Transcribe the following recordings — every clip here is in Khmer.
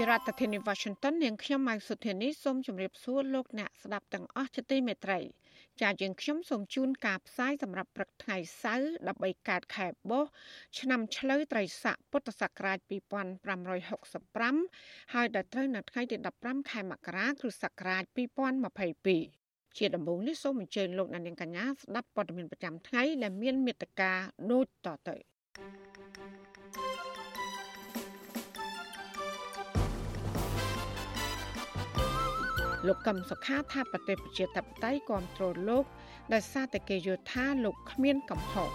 ពីរដ្ឋធានី Washington នាងខ្ញុំម៉ៅសុធានីសូមជម្រាបសួរលោកអ្នកស្ដាប់ទាំងអស់ជាទីមេត្រីចាយើងខ្ញុំសូមជូនការផ្សាយសម្រាប់ព្រឹកថ្ងៃសៅរ៍13កើតខែបុស្សឆ្នាំឆ្លូវត្រីស័កពុទ្ធសករាជ2565ហើយដល់ត្រូវនៅថ្ងៃទី15ខែមករាគ្រិស្តសករាជ2022ជាដំបូងនេះសូមអញ្ជើញលោកអ្នកនាងកញ្ញាស្ដាប់ព័ត៌មានប្រចាំថ្ងៃដែលមានមេត្តាដូចតទៅ លោកកឹមសុខាថាប្រទេសប្រជាធិបតេយ្យគ្រប់គ្រងលោកដោយសារតែគេយល់ថាលោកគ្មានកំហុស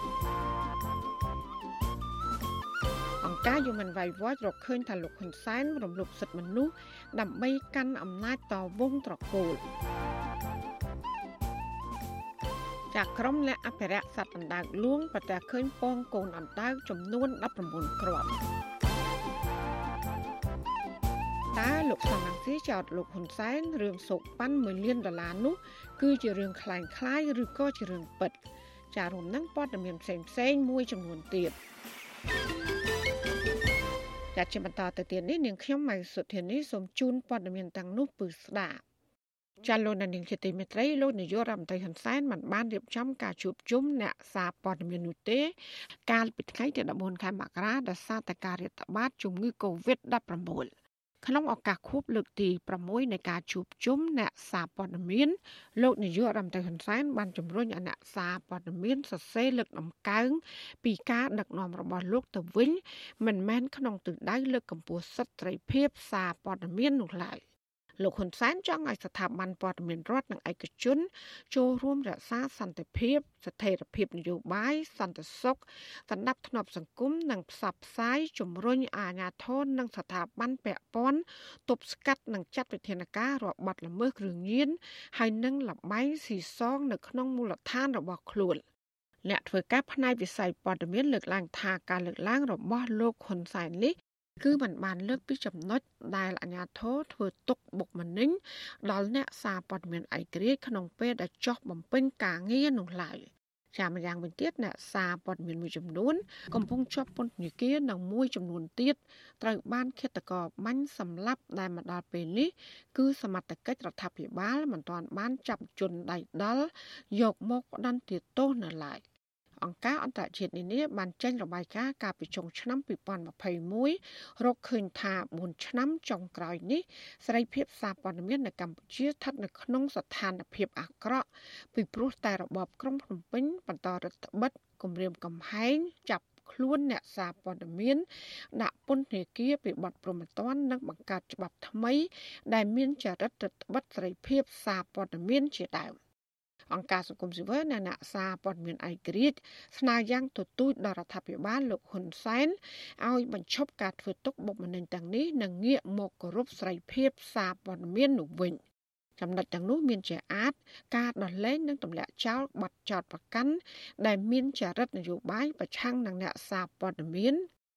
អង្គការ Human Rights Watch រកឃើញថាលោកហ៊ុនសែនរំលោភសិទ្ធិមនុស្សដើម្បីកាន់អំណាចតវងត្រកូលចាក់ក្រុមអ្នកអភិរក្សសត្វអណ្ដើកលួងប្រទះឃើញពងកូនអណ្ដើកចំនួន19គ្រាប់ តើលោកសំរងស៊ីចោតលោកហ៊ុនសែនរឿងសោកប៉ាន់1លានដុល្លារនោះគឺជារឿងคล้ายคล้ายឬក៏ជារឿងពិត ចារួមនឹងព័ត៌មានផ្សេងផ្សេងមួយចំនួនទៀតចាជាបន្តទៅទៀតនេះនាងខ្ញុំម៉ៃសុធានីសូមជូនព័ត៌មានទាំងនោះពឺស្ដាប់ចាលោកនាងជាទីមេត្រីលោកនាយករដ្ឋមន្ត្រីហ៊ុនសែនបានបានរៀបចំការជួបជុំអ្នកសារព័ត៌មាននោះទេ កាលពីថ្ងៃទី14ខែមករាដោយសារតែការរាតត្បាតជំងឺ Covid-19 ក្នុងឱកាសខួបលើកទី6នៃការជួបជុំអ្នកសារព័ត៌មានលោកនាយករដ្ឋមន្ត្រីហ៊ុនសែនបានជំរុញឲ្យអ្នកសារព័ត៌មានសរសេរលើកដំកើងពីការដឹកនាំរបស់លោកទៅវិញមិនមែនក្នុងទិសដៅលើកកម្ពស់សិទ្ធិសេរីភាពសារព័ត៌មាននោះឡើយ។ លោកហ៊ុនសែនចង់ឲ្យស្ថាប័នព័ត៌មានរដ្ឋនិងឯកជន ចូលរួមរក្សាសន្តិភាព ស្ថិរភាពនយោបាយសន្តិសុខសណ្ដាប់ធ្នាប់សង្គមនិងផ្សព្វផ្សាយជំរុញអាជ្ញាធរនិងស្ថាប័នពាក់ព័ន្ធទប់ស្កាត់និងចាត់វិធានការរបបល្មើសគ្រឿងញៀនហើយនិងលបែងស៊ីសងនៅក្នុងមូលដ្ឋានរបស់ខ្លួនអ្នកធ្វើការផ្នែកវិស័យព័ត៌មានលើកឡើងថាការលើកឡើងរបស់លោកហ៊ុនសែននេះ គឺมันបានលើកពីចំណុចដែលអាជ្ញាធរធ្វើទុកបុកម្នេញដល់អ្នកសារព័ត៌មានឯករាជ្យក្នុងពេលដែលចោះបំពេញការងារនោះឡើយជាម្យ៉ាងវិញទៀតអ្នកសារព័ត៌មានមួយចំនួន កំពុងជាប់ពន្ធនាគារនិងមួយចំនួនទៀតត្រូវបានឃាតករបាញ់សម្លាប់ដែលមកដល់ពេលនេះគឺសមត្ថកិច្ចរដ្ឋាភិបាលមិនទាន់បានចាប់ជនដៃដល់យកមកផ្ដន្ទាទោសនៅឡើយ អង្គការអន្តរជាតិនានាបានចេញរបាយការណ៍កាលពីចុងឆ្នាំ2021រកឃើញថា4ឆ្នាំចុងក្រោយនេះសេរីភាពសារព័ត៌មាននៅកម្ពុជាស្ថិតនៅក្នុងស្ថានភាពអាក្រក់ពីព្រោះតែរបបក្រុងភ្នំពេញបន្តរដ្ឋបិទគម្រាមកំហែងចាប់ខ្លួនអ្នកសារព័ត៌មាន ដាក់ពន្ធនាគារពីបទប្រមទ័ននិងបង្កើតច្បាប់ថ្មី ដែលមានចរិតរដ្ឋបិទសេរីភាពសារព័ត៌មានជាដើម។ អង្គការសង្គមស៊ីវិលនិងអ្នកសារព័ត៌មានឯករាជ្យស្នើយ៉ាងទទូចដល់រដ្ឋាភិបាលលោកហ៊ុនសែនឲ្យបញ្ឈប់ការធ្វើទុកបុកម្នេញទាំងនេះនិងងាកមកគោរពសេរីភាពសារព័ត៌មាននោះវិញចំណុចទាំងនោះមានជាអាចការដោះលែងនិងទម្លាក់ចោលបទចោតប្រកាន់ដែលមានចរិតនយោបាយប្រឆាំងនឹងអ្នកសារព័ត៌មាន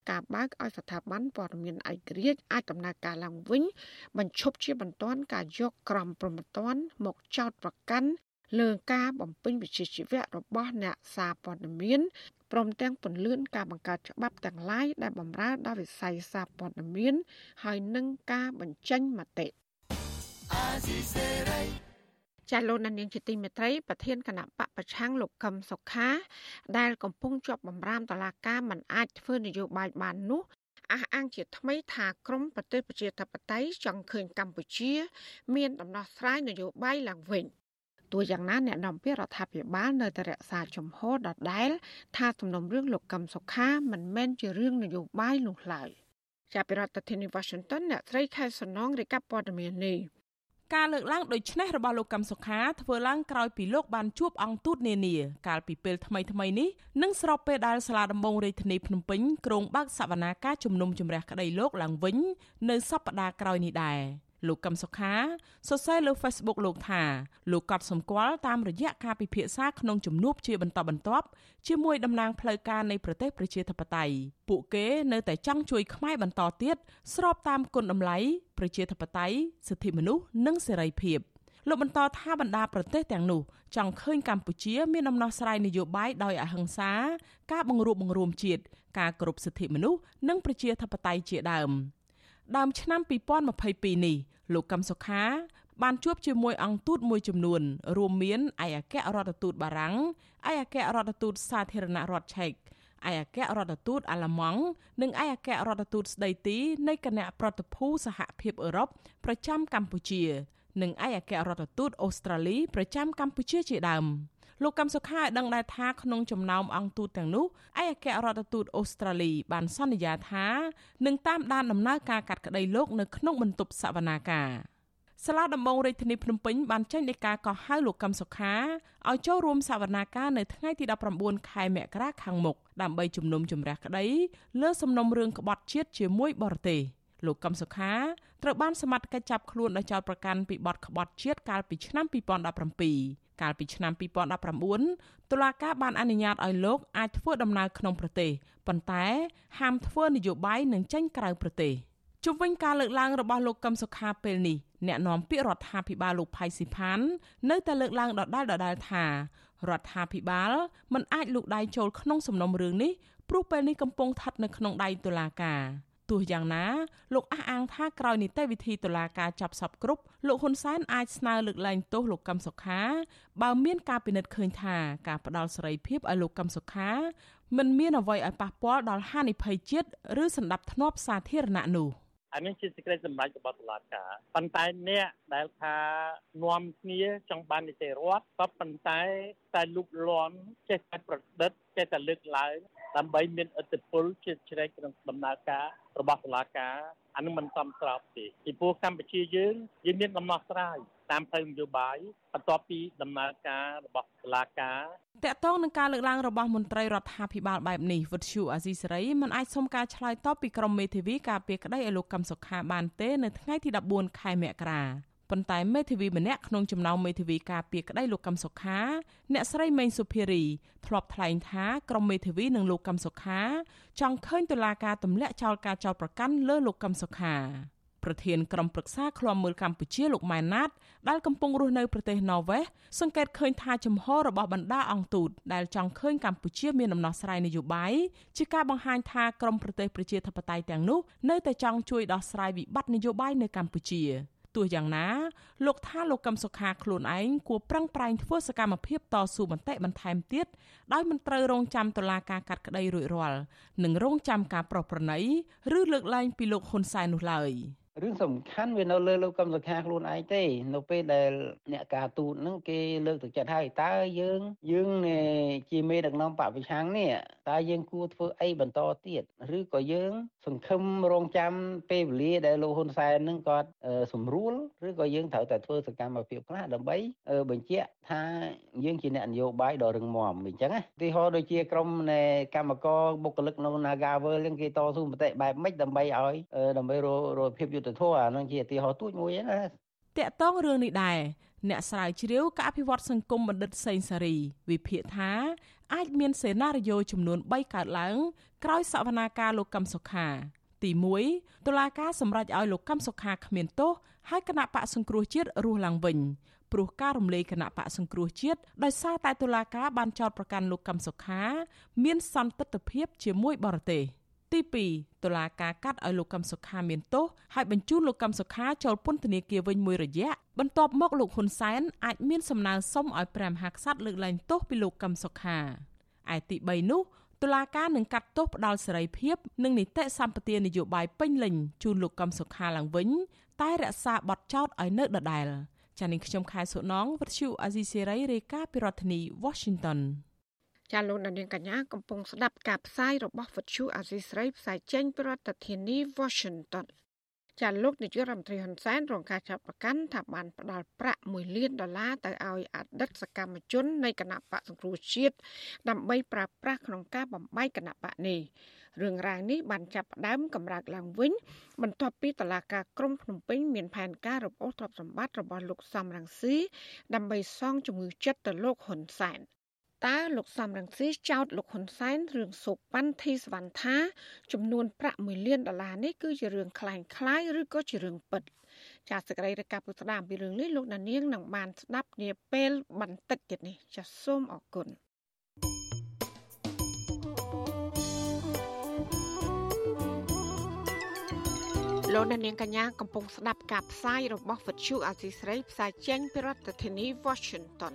ការបើកឲ្យស្ថាប័នព័ត៌មានឯករាជ្យអាចដំណើរការឡើងវិញបញ្ឈប់ជាបន្ទាន់ការយកក្រមប្រមត្តនមកចោតប្រកាន់ លើការបំពេញវិជ្ជាជីវៈរបស់អ្នកសារព័ត៌មានព្រមទាំងពន្លឿនការបង្កើតច្បាប់ទាំងឡាយដែលបម្រើដល់វិស័យសារព័ត៌មាន ហើយនឹងការបញ្ចេញមតិចាលោកនាងជាទីមេត្រីប្រធានគណៈបកប្រឆាំងលោកកឹមសុខា ដែលកំពុងជាប់បំរាមតឡាការមិនអាចធ្វើនយោបាយបាននោះអះអាងជាថ្មីថាក្រមប្រទេសប្រជាធិបតេយ្យចង់ឃើញកម្ពុជា មានដំណោះស្រាយនយោបាយឡើងវិញ ទោះយ៉ាងណាអ្នកនាំពាក្យរដ្ឋាភិបាលនៅតែរក្សាជំហរដដែលថាសំណុំរឿងលោកកឹមសុខាមិនមែនជារឿងនយោបាយនោះឡើយចាប់ពីរដ្ឋធានី Washington អ្នកស្រីខែសំណងរាយការណ៍ព័ត៌មាននេះការលើកឡើងដូចនេះរបស់លោកកឹមសុខាធ្វើឡើងក្រោយពីលោកបានជួបអង្គទូតនានាកាលពីពេលថ្មីថ្មីនេះនិងស្របពេលដែលសាលាដំបងរាជធានីភ្នំពេញក្រុងបើកសវនាការជំនុំជម្រះក្តីលោកឡើងវិញនៅសប្តាហ៍ក្រោយនេះដែរ លោកកឹមសុខាសរសេរលើ Facebook លោកថាលោកកត់សម្គាល់តាមរយៈការពិភាក្សាក្នុងជំនួបជាបន្តបន្ទាប់ជាមួយតំណាងផ្លូវការនៃប្រទេសប្រជាធិបតេយ្យពួកគេនៅតែចង់ជួយខ្មែរបន្តទៀតស្របតាមគុណតម្លៃប្រជាធិបតេយ្យសិទ្ធិមនុស្សនិងសេរីភាពលោកបន្តថាបណ្ដាប្រទេសទាំងនោះចង់ឃើញកម្ពុជា មានដំណោះស្រាយនយោបាយដោយអហិង្សា ការបង្រួបបង្រួមជាតិការគោរពសិទ្ធិមនុស្សនិងប្រជាធិបតេយ្យជាដើមដើមឆ្នាំ2022នេះ លោកកឹមសុខា បានជួបជាមួយអង្គទូតមួយចំនួន រួមមានឯកអគ្គរដ្ឋទូតបារាំងឯកអគ្គរដ្ឋទូតសាធារណរដ្ឋឆែកឯកអគ្គរដ្ឋទូតអាល្លឺម៉ង់និងឯកអគ្គរដ្ឋទូតស្ដីទីនៃគណៈប្រតិភូសហភាពអឺរ៉ុបប្រចាំកម្ពុជា និងឯកអគ្គរដ្ឋទូតអូស្ត្រាលីប្រចាំកម្ពុជាជាដើម លោកកំសុខាឲ្យដឹងដែរថាក្នុងចំណោមអង្គទូតទាំងនោះឯកអគ្គរដ្ឋទូតអូស្ត្រាលីបានសន្យាថានឹងតាមដានដំណើរការកាត់ក្តីលោកនៅក្នុងបន្ទប់សវនាការសាលាដំបងរាជធានីភ្នំពេញបានចេញដីកាកោះហៅលោកកឹមសុខាឲ្យចូលរួមសវនាការនៅថ្ងៃទី19ខែមករាខាងមុខដើម្បីជំនុំជម្រះក្តីលើសំណុំរឿងក្បត់ជាតិជាមួយបរទេសលោកកឹមសុខាត្រូវបានសមត្ថកិច្ចចាប់ខ្លួនដោយចោទប្រកាន់ពីបទក្បត់ជាតិកាលពីឆ្នាំ2017 កាលពីឆ្នាំ2019តុលាការបានអនុញ្ញាតឲ្យលោកអាចធ្វើដំណើរក្នុងប្រទេសប៉ុន្តែហាមធ្វើនយោបាយនិងចេញក្រៅប្រទេសជុំវិញការលើកឡើងរបស់លោកកឹមសុខាពេលនេះអ្នកនាំពាក្យរដ្ឋាភិបាលលោកផៃស៊ីផាននៅតែលើកឡើងដដែលដដែលថារដ្ឋាភិបាលមិនអាចលូកដៃចូលក្នុងសំណុំរឿងនេះព្រោះពេលនេះកំពុងស្ថិតនៅក្នុងដៃតុលាការ ទោះយ៉ាងណាលោកអះអាងថាក្រោយនីតិវិធីតុលាការចាប់សពគ្រប់លោកហ៊ុនសែនអាចស្នើលើកលែងទោសលោកកឹមសុខាបើមានការពិនិត្យឃើញថាការផ្ដាល់សេរីភាពឲ្យលោកកឹមសុខាមិនមានអ្វីឲ្យប៉ះពាល់ដល់ហានិភ័យជាតិឬសន្តិភាពសាធារណៈនោះអានេះជាសេចក្តីសម្រេចរបស់តុលាការប៉ុន្តែអ្នកដែលថានាំគ្នាចង់បាននីតិរដ្ឋក៏ប៉ុន្តែតែលុបលាន់ចេះតែប្រឌិតចេះតែលើកឡើង ដើម្បីមានឥទ្ធិពលជាជ្រែកក្នុងដំណើរការរបស់តុលាការអានឹងមិនសមស្របទេពីព្រោះកម្ពុជាយើងយើងមានដំណោះស្រាយតាមផ្លូវនយោបាយបន្ទាប់ពីដំណើរការរបស់តុលាការតកតងនឹងការលើកឡើងរបស់មន្ត្រីរដ្ឋាភិបាលបែបនេះវិទ្យុអាស៊ីសេរីមិនអាចសុំការឆ្លើយតបពីក្រុមមេធាវីការពារក្តីឲ្យលោកកឹមសុខាបានទេនៅថ្ងៃទី14ខែមករា ប៉ុន្តែមេធាវីម្នាក់ក្នុងចំណោមមេធាវីការពារក្តីលោកកឹមសុខាអ្នកស្រីមេងសុភារីធ្លាប់ថ្លែងថាក្រុមមេធាវីនិងលោកកឹមសុខាចង់ឃើញតុលាការទម្លាក់ចោលការចោទប្រកាន់លើលោកកឹមសុខាប្រធានក្រុមប្រឹក្សាឃ្លាំមើលកម្ពុជាលោកម៉ែនណាតដែលកំពុងរស់នៅប្រទេសណ័រវេសសង្កេតឃើញថាចំហរបស់បណ្ដាអង្គទូតដែលចង់ឃើញកម្ពុជាមានដំណោះស្រាយនយោបាយជាការបង្ហាញថាក្រមប្រទេសប្រជាធិបតេយ្យទាំងនោះនៅតែចង់ជួយដោះស្រាយវិបត្តិនយោបាយនៅកម្ពុជា ទោះយ៉ាងណាលោកថាលោកកឹមសុខាខ្លួនឯងគួរប្រឹងប្រែងធ្វើសកម្មភាពតស៊ូបន្តិបន្ថែមទៀតដោយមិនត្រូវរងចាំតុលាការកាត់ក្តីរួចរាល់និងរងចាំការប្រោសប្រណីឬលើកលែងពីលោកហ៊ុនសែននោះឡើយ។ រឿងសំខាន់វានៅលើលោកកឹមសុខាខ្លួនឯងទេ នៅពេលដែលអ្នកការទូតហ្នឹងគេលើកទឹកចិត្តហើយតើយើងយើងជាមេដឹកនាំបពវិឆាំងនេះតើយើងគួរធ្វើអីបន្តទៀតឬក៏យើង សង្ឃឹមរងចាំពេលវេលាដែលលោកហ៊ុនសែននឹងគាត់សម្រួលឬក៏យើងត្រូវតែធ្វើសកម្មភាពខ្លះដើម្បីបញ្ជាក់ថាយើងជាអ្នកនយោបាយដ៏រឹងមាំអញ្ចឹងណាឧទាហរណ៍ដូចជាក្រុមនៃកម្មករបុគ្គលិកនៅ Nagavel នឹងគេតស៊ូមតិបែបម៉េចដើម្បីឲ្យដើម្បីរកភាពយុត្តិធម៌អានឹងជាឧទាហរណ៍ទូចមួយណាតកតងរឿងនេះដែរអ្នកស្រាវជ្រាវការអភិវឌ្ឍសង្គមបណ្ឌិតសេងសារីវិភាគថាអាចមានសេណារីយ៉ូចំនួន3កើតឡើងក្រោយសវនាការលោកកឹមសុខាទី1តុលាការសម្រេចឲ្យលោកកឹមសុខាគ្មានទោសហើយគណៈបកសង្គ្រោះជាតិរស់ឡើងវិញព្រោះការរំលាយគណៈបកសង្គ្រោះជាតិដោយសារតែតុលាការបានចោទប្រកាន់លោកកឹមសុខា មានសន្តិទ្ធភាពជាមួយបរទេស ទី2តុលាការកាត់ឲ្យលោកកឹមសុខាមានទោសហើយបញ្ជូនលោកកឹមសុខាចូលពន្ធនាគារវិញមួយរយៈបន្ទាប់មកលោកហ៊ុនសែនអាចមានសំណើសុំឲ្យព្រះមហាក្សត្រលើកលែងទោសពីលោកកឹមសុខាឯទី3នោះតុលាការនឹងកាត់ទោសផ្ដាល់សេរីភាពនិងនីតិសម្បទានយោបាយពេញលេញជូនលោកកឹមសុខាឡើងវិញ តែរក្សាបទចោទឲ្យនៅដដែលចានាងខ្ញុំខែសុណងវັດឈូអាស៊ីសេរីរាយការណ៍ពីរដ្ឋធានី Washington ចាលោកនាងកញ្ញាកំពុងស្ដាប់ការផ្សាយរបស់វិទ្យុអាស៊ីស្រីផ្សាយចេញពីរដ្ឋធានី Washington ចាលោកនាយករដ្ឋមន្ត្រីហ៊ុនសែនរងការចាប់ប្រកាន់ថាបានផ្ដាល់ប្រាក់1លានដុល្លារទៅឲ្យអតីតសកម្មជននៃគណៈបកសង្គ្រោះជាតិដើម្បីប្រើប្រាស់ក្នុងការបំបីគណៈបកនេះរឿងរ៉ាវនេះបានចាប់ផ្ដើមកម្រើកឡើងវិញ បន្ទាប់ពីតឡាការក្រុងភ្នំពេញមានផែនការរំអូសទ្រព្យសម្បត្តិរបស់លោកសំរងស៊ីដើម្បីសងជំងឺចិត្តទៅលោកហ៊ុនសែន តើលោកសំរងស៊ីចោតលោកហ៊ុនសែនរឿងសូកប៉ាន់ធីសវណ្ណថាចំនួនប្រាក់1លានដុល្លារនេះគឺជារឿងคล้ายคล้ายឬក៏ជារឿងពិតចាសសេចក្តីរាយការណ៍ពុស្ដាមពីរឿងនេះលោកដានៀងនឹងបានស្ដាប់នាពេលបន្តិចទៀតនេះចាសសូមអរគុណលោកនាងកញ្ញាកំពុងស្ដាប់ការផ្សាយរបស់វិទ្យុអាស៊ីស្រីផ្សាយចេញពីរដ្ឋធានី Washington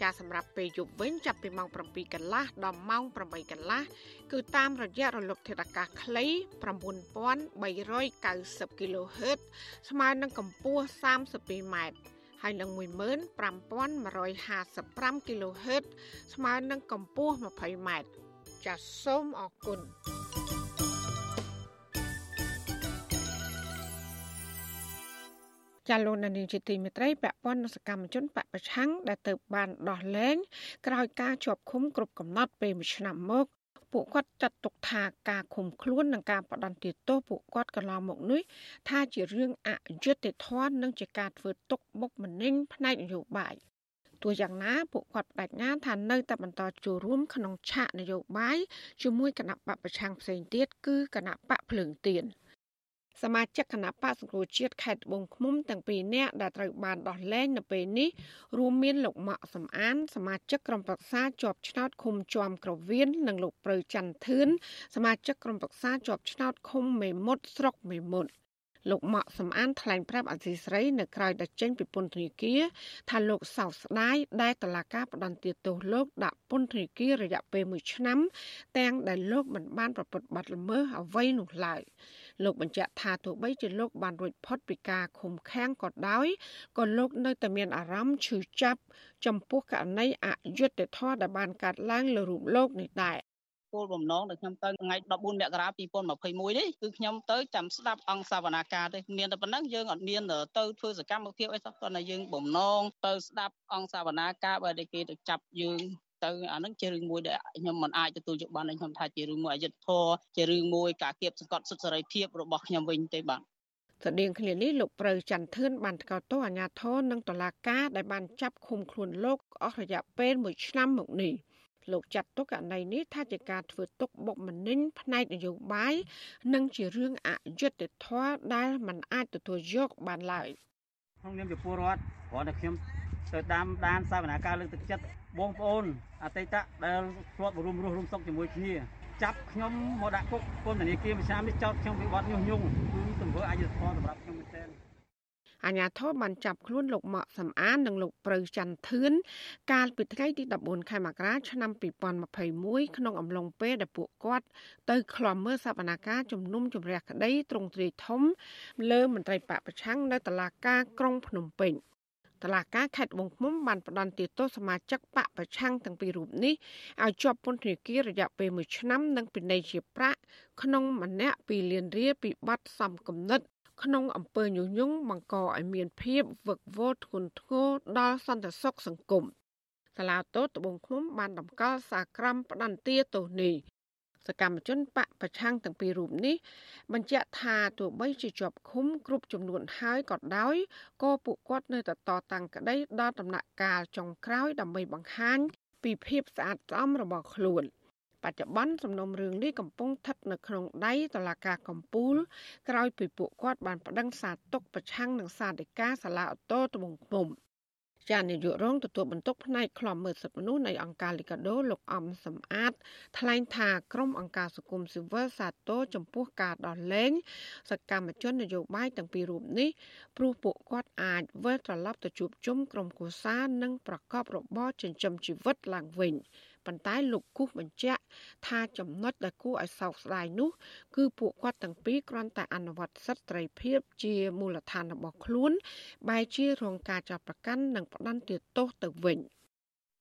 ចាសម្រាប់ពេលយប់វិញចាប់ពីម៉ោង7កន្លះដល់ម៉ោង8កន្លះគឺតាមរយៈរលកធាតុអាកាសខ្លី9390 kHz ស្មើនឹងកម្ពស់32ម៉ែត្រហើយនឹង15155 kHz ស្មើនឹងកម្ពស់20ម៉ែត្រចាសសូមអរគុណ ចាលោកនានីជាទីមេត្រីពាក់ព័ន្ធនឹងសកម្មជនបពប្រឆាំងដែលទៅបានដោះលែងក្រោយការជាប់ឃុំគ្រប់កំណត់ពេលមួយឆ្នាំមកពួកគាត់ចាត់ទុកថាការឃុំខ្លួននិងការបដន្ទាទោសពួកគាត់កន្លងមកនេះថាជារឿងអយុត្តិធម៌និងជាការធ្វើទុកបុកម្នេញផ្នែកនយោបាយទោះយ៉ាងណាពួកគាត់បដិញ្ញាថានៅតែបន្តចូលរួមក្នុងឆាកនយោបាយជាមួយគណៈបកប្រឆាំងផ្សេងទៀតគឺគណៈបកភ្លើងទៀន។ សមាជិកគណៈបកសង្គ្រោះជាតិខេត្តត្បូងឃ្មុំទាំងពីរនាក់ដែលត្រូវបានដោះលែងនៅពេលនេះរួមមានលោកម៉ាក់សំអាន សមាជិកក្រុមប្រឹក្សាជាប់ឆ្នោតឃុំជាំក្រវៀននិងលោកប្រៅច័ន្ទធឿនសមាជិកក្រុមប្រឹក្សាជាប់ឆ្នោតឃុំមេមត់ស្រុកមេមត់លោកម៉ាក់សំអានថ្លែងប្រាប់អសីស្រីនៅក្រៅដែលចេញពីពន្ធនាគារថាលោកសោកស្ដាយដែលតឡាកាផ្ដន្ទាទោសលោកដាក់ពន្ធនាគាររយៈពេល1ឆ្នាំ ទាំងដែលលោកមិនបានប្រព្រឹត្តបទល្មើសអ្វីនោះឡើយ លោកបញ្ជាក់ថាទោះបីជាលោកបានរួចផុតពីការឃុំឃាំងក៏ដោយក៏លោកនៅតែមានអារម្មណ៍ឈឺចាប់ចំពោះករណីអយុត្តិធម៌ដែលបានកើតឡើងលើរូបលោកនេះដែរគោលបំណងដែលខ្ញុំទៅថ្ងៃ14មករា2021នេះគឺខ្ញុំទៅចាំស្ដាប់អង្គសវនាការទេមានតែប៉ុណ្ណឹងយើងអត់មានទៅធ្វើសកម្មភាពអីសោះគ្រាន់តែយើងបំណងទៅស្ដាប់អង្គសវនាការបើគេទៅចាប់យើង ទៅអានឹងជារឿងមួយដែលខ្ញុំមិនអាចទទួលយកបានខ្ញុំថាជារឿងមួយអយុត្តិធម៌ជារឿងមួយការគៀបសង្កត់សិទ្ធិសេរីភាពរបស់ខ្ញុំវិញទេបាទស្តៀងគ្នានេះលោកប្រៅច័ន្ទធឿនបានថ្កោលទោសអាញាធរនិងតុលាការដែលបានចាប់ឃុំខ្លួនលោកអស់រយៈពេល1ឆ្នាំមកនេះលោកចាត់ទុកករណីនេះថាជាការធ្វើទុកបុកម្នេញផ្នែកនយោបាយនិងជារឿងអយុត្តិធម៌ដែលមិនអាចទទួលយកបានឡើយក្នុងនាមជាពលរដ្ឋគ្រាន់តែខ្ញុំ ទៅតាមដានសវនាការលើកទឹកចិត្តបងប្អូនអតីតដែលធ្លាប់រួមរស់រួមសុខជាមួយគ្នាចាប់ខ្ញុំមកដាក់គុកពន្ធនាគារមួយឆ្នាំនេះចោទខ្ញុំពីបទញុះញង់គឺទង្វើអយុត្តិធម៌សម្រាប់ខ្ញុំមែនទែនអាញាធរបានចាប់ខ្លួនលោកម៉ាក់សំអាននិងលោកប្រៅច័ន្ទធឿនកាលពីថ្ងៃទី14ខែមករាឆ្នាំ2021ក្នុងអំឡុងពេលដែលពួកគាត់ទៅឃ្លាំមើលសវនកម្មជំនុំជម្រះក្តីត្រង់ទ្រាយធំ លើមន្ត្រីបកប្រឆាំងនៅតុលាការក្រុងភ្នំពេញ តឡាការខេត្តបង្គំបានផ្ដន្ទាទោសសមាជិកបកប្រឆាំងទាំងពីររូបនេះឲ្យជាប់ពន្ធនាគាររយៈពេល1ឆ្នាំនិងពិន័យជាប្រាក់ក្នុងម្នាក់2លានរៀលពីបទសំគំនិតក្នុងអំពើញុះញង់បង្កឲ្យមានភាពវឹកវរធ្ងន់ធ្ងរដល់សន្តិសុខសង្គមសាលាតូតត្បូងឃ្មុំបានតម្កល់សាក្រមផ្ដន្ទាទោសនេះ សកម្មជនបកប្រឆាំងទាំងពីររូបនេះបញ្ជាក់ថាទោះបីជាជាប់ឃុំគ្រប់ចំនួនហើយក៏ដោយក៏ពួកគាត់នៅតែតតាំងក្តីដល់ដំណាក់កាលចុងក្រោយដើម្បីបង្ហាញពីភាពស្អាតស្អំរបស់ខ្លួនបច្ចុប្បន្នសំណុំរឿងនេះកំពុងស្ថិតនៅក្នុងដៃតុលាការកំពូល ក្រោយពីពួកគាត់បានប្តឹងសារទុកប្រឆាំងនឹងសាធិការសាលាអូតូត្បូងឃ្មុំ ចានាយករងទទួលបន្ទុកផ្នែកខ្លំមើលសិទ្ធិមនុស្សនៃអង្គការលីកាដូលោកអំសំអាត ថ្លែងថាក្រុមអង្គការសង្គមស៊ីវិលសាទរចំពោះការដោះលែងសកម្មជននយោបាយទាំងពីររូបនេះព្រោះពួកគាត់អាចវិលត្រឡប់ទៅជួបជុំក្រុមគូសានិងប្រកបរបរចិញ្ចឹមជីវិតឡើងវិញ។ ប៉ុន្តែលោកគូសបញ្ជាក់ថាចំណុចដែលគួរឲ្យសោកស្ដាយនោះ គឺពួកគាត់ទាំងពីរគ្រាន់តែអនុវត្តសិទ្ធិសេរីភាពជាមូលដ្ឋានរបស់ខ្លួន បែរជារងការចាប់ប្រកាន់និងផ្ដន្ទាទោសទៅវិញ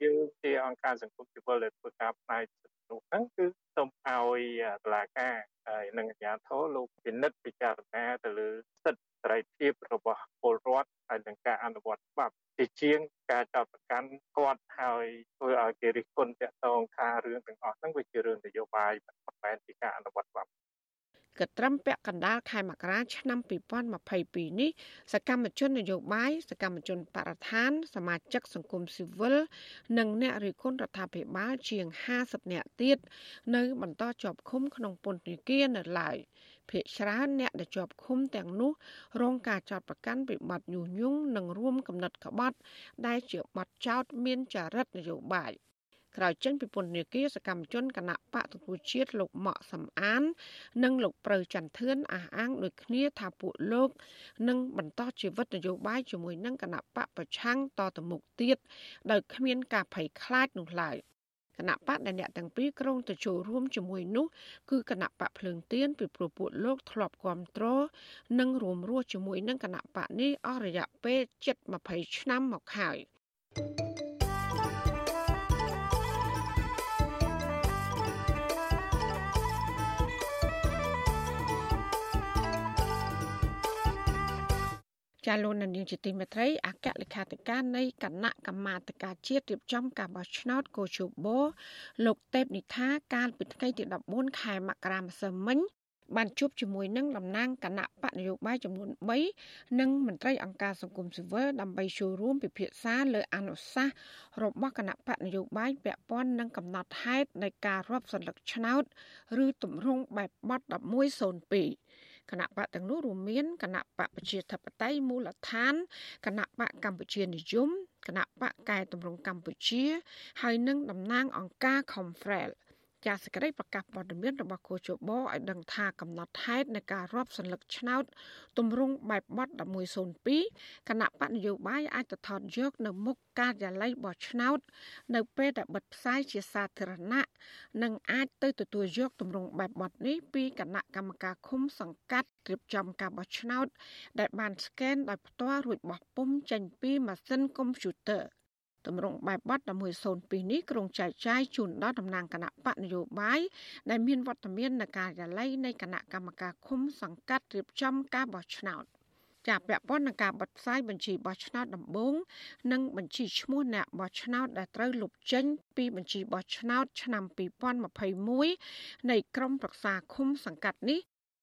យើងជាអង្គការសង្គមស៊ីវិលដែលធ្វើការផ្នែកសិទ្ធិមនុស្សហ្នឹងគឺសូមឲ្យតុលាការហើយនឹងអាជ្ញាធរលោកពិនិត្យពិចារណាទៅលើសិទ្ធិ សេរីភាពរបស់ពលរដ្ឋហើយនឹងការអនុវត្តច្បាប់ជាជាងការចាប់ប្រកាន់គាត់ហើយធ្វើឲ្យគេរិះគន់តាក់ទងថារឿងទាំងអស់ហ្នឹងវាជារឿងនយោបាយមិនមែនជាការអនុវត្តច្បាប់កត្រឹមពាក់កណ្ដាលខែមករាឆ្នាំ2022នេះសកម្មជននយោបាយសកម្មជនបរិស្ថាន សមាជិកសង្គមស៊ីវិលនិងអ្នករិះគន់រដ្ឋាភិបាលជាង50នាក់ទៀតនៅបន្តជាប់ឃុំក្នុងពន្ធនាគារនៅឡើយ ភ្នាក់ច្រើនអ្នកដែលជាប់ឃុំទាំងនោះ រងការចោទប្រកាន់ពីបទញុះញង់និងរួមកំណត់ក្បត់ ដែលជាបទចោទមានចរិតនយោបាយក្រោយចេញពីពន្ធនាគារសកម្មជនគណៈបកទទួលជាតិលោកម៉ាក់សំអាន និងលោកប្រៅចន្ទធឿនអះអាងដូចគ្នាថាពួកលោកនឹងបន្តជីវិតនយោបាយជាមួយនឹងគណៈបកប្រឆាំងតទៅមុខទៀតដោយគ្មានការភ័យខ្លាចនោះឡើយ គណៈបកដែលអ្នកទាំងពីរក្រុងទៅចូលរួមជាមួយនោះគឺគណៈបកភ្លើងទៀនពីព្រោះពួកលោកធ្លាប់គ្រប់គ្រងនិងរួមរស់ជាមួយនឹងគណៈបកនេះអស់រយៈពេលជិត20ឆ្នាំមកហើយ ចាលោកនាងជាទីមេត្រីអគ្គលេខាធិការនៃគណៈកម្មាធិការជាតិរៀបចំការបោះឆ្នោតកោជបលោកទេពនិថាកាលពីថ្ងៃទី14ខែមករាម្សិលមិញបានជួបជាមួយនឹងតំណាងគណៈបកនយោបាយចំនួន3និងមន្ត្រីអង្គការសង្គមស៊ីវិលដើម្បីចូលរួមពិភាក្សាលើអនុសាសន៍របស់គណៈបកនយោបាយពាក់ព័ន្ធនឹងកំណត់ហេតុនៃការរាប់សន្លឹកឆ្នោត ឬទម្រង់បែបបទ1102 គណៈបកទាំងនោះរួមមានគណៈបកប្រជាធិបតេយ្យមូលដ្ឋានគណៈបកកម្ពុជានិយមគណៈបកកែតម្រង់កម្ពុជា ហើយនិងតំណាងអង្គការ Confrel ចាសសេចក្តីប្រកាសព័ត៌មានរបស់គូជបឲ្យដឹងថាកំណត់ហេតុនៃការរាប់សន្លឹកឆ្នោតទម្រង់បែបបទ1102គណៈបកនយោបាយអាចទៅថតយកនៅមុខការិយាល័យបោះឆ្នោត នៅពេលដែលបិទផ្សាយជាសាធារណៈនិងអាចទៅទទួលយកទម្រង់បែបបទនេះពីគណៈកម្មការឃុំសង្កាត់រៀបចំការបោះឆ្នោត ដែលបានស្កេនដោយផ្ទាល់រួចបោះពុំចេញពីម៉ាស៊ីនកុំព្យូទ័រ។ ទម្រង់បែបបទ1102នេះក្រុងចែកចាយជូនដល់តំណាងគណៈបកនយោបាយដែលមានវត្តមាននៅការិយាល័យនៃគណៈកម្មការឃុំសង្កាត់រៀបចំការបោះឆ្នោតចាពាក់ព័ន្ធនឹងការបិទផ្សាយបញ្ជីបោះឆ្នោតដំបូងនិងបញ្ជីឈ្មោះអ្នកបោះឆ្នោតដែលត្រូវលុបចេញពីបញ្ជីបោះឆ្នោតឆ្នាំ2021នៃក្រមប្រឹក្សាឃុំសង្កាត់នេះ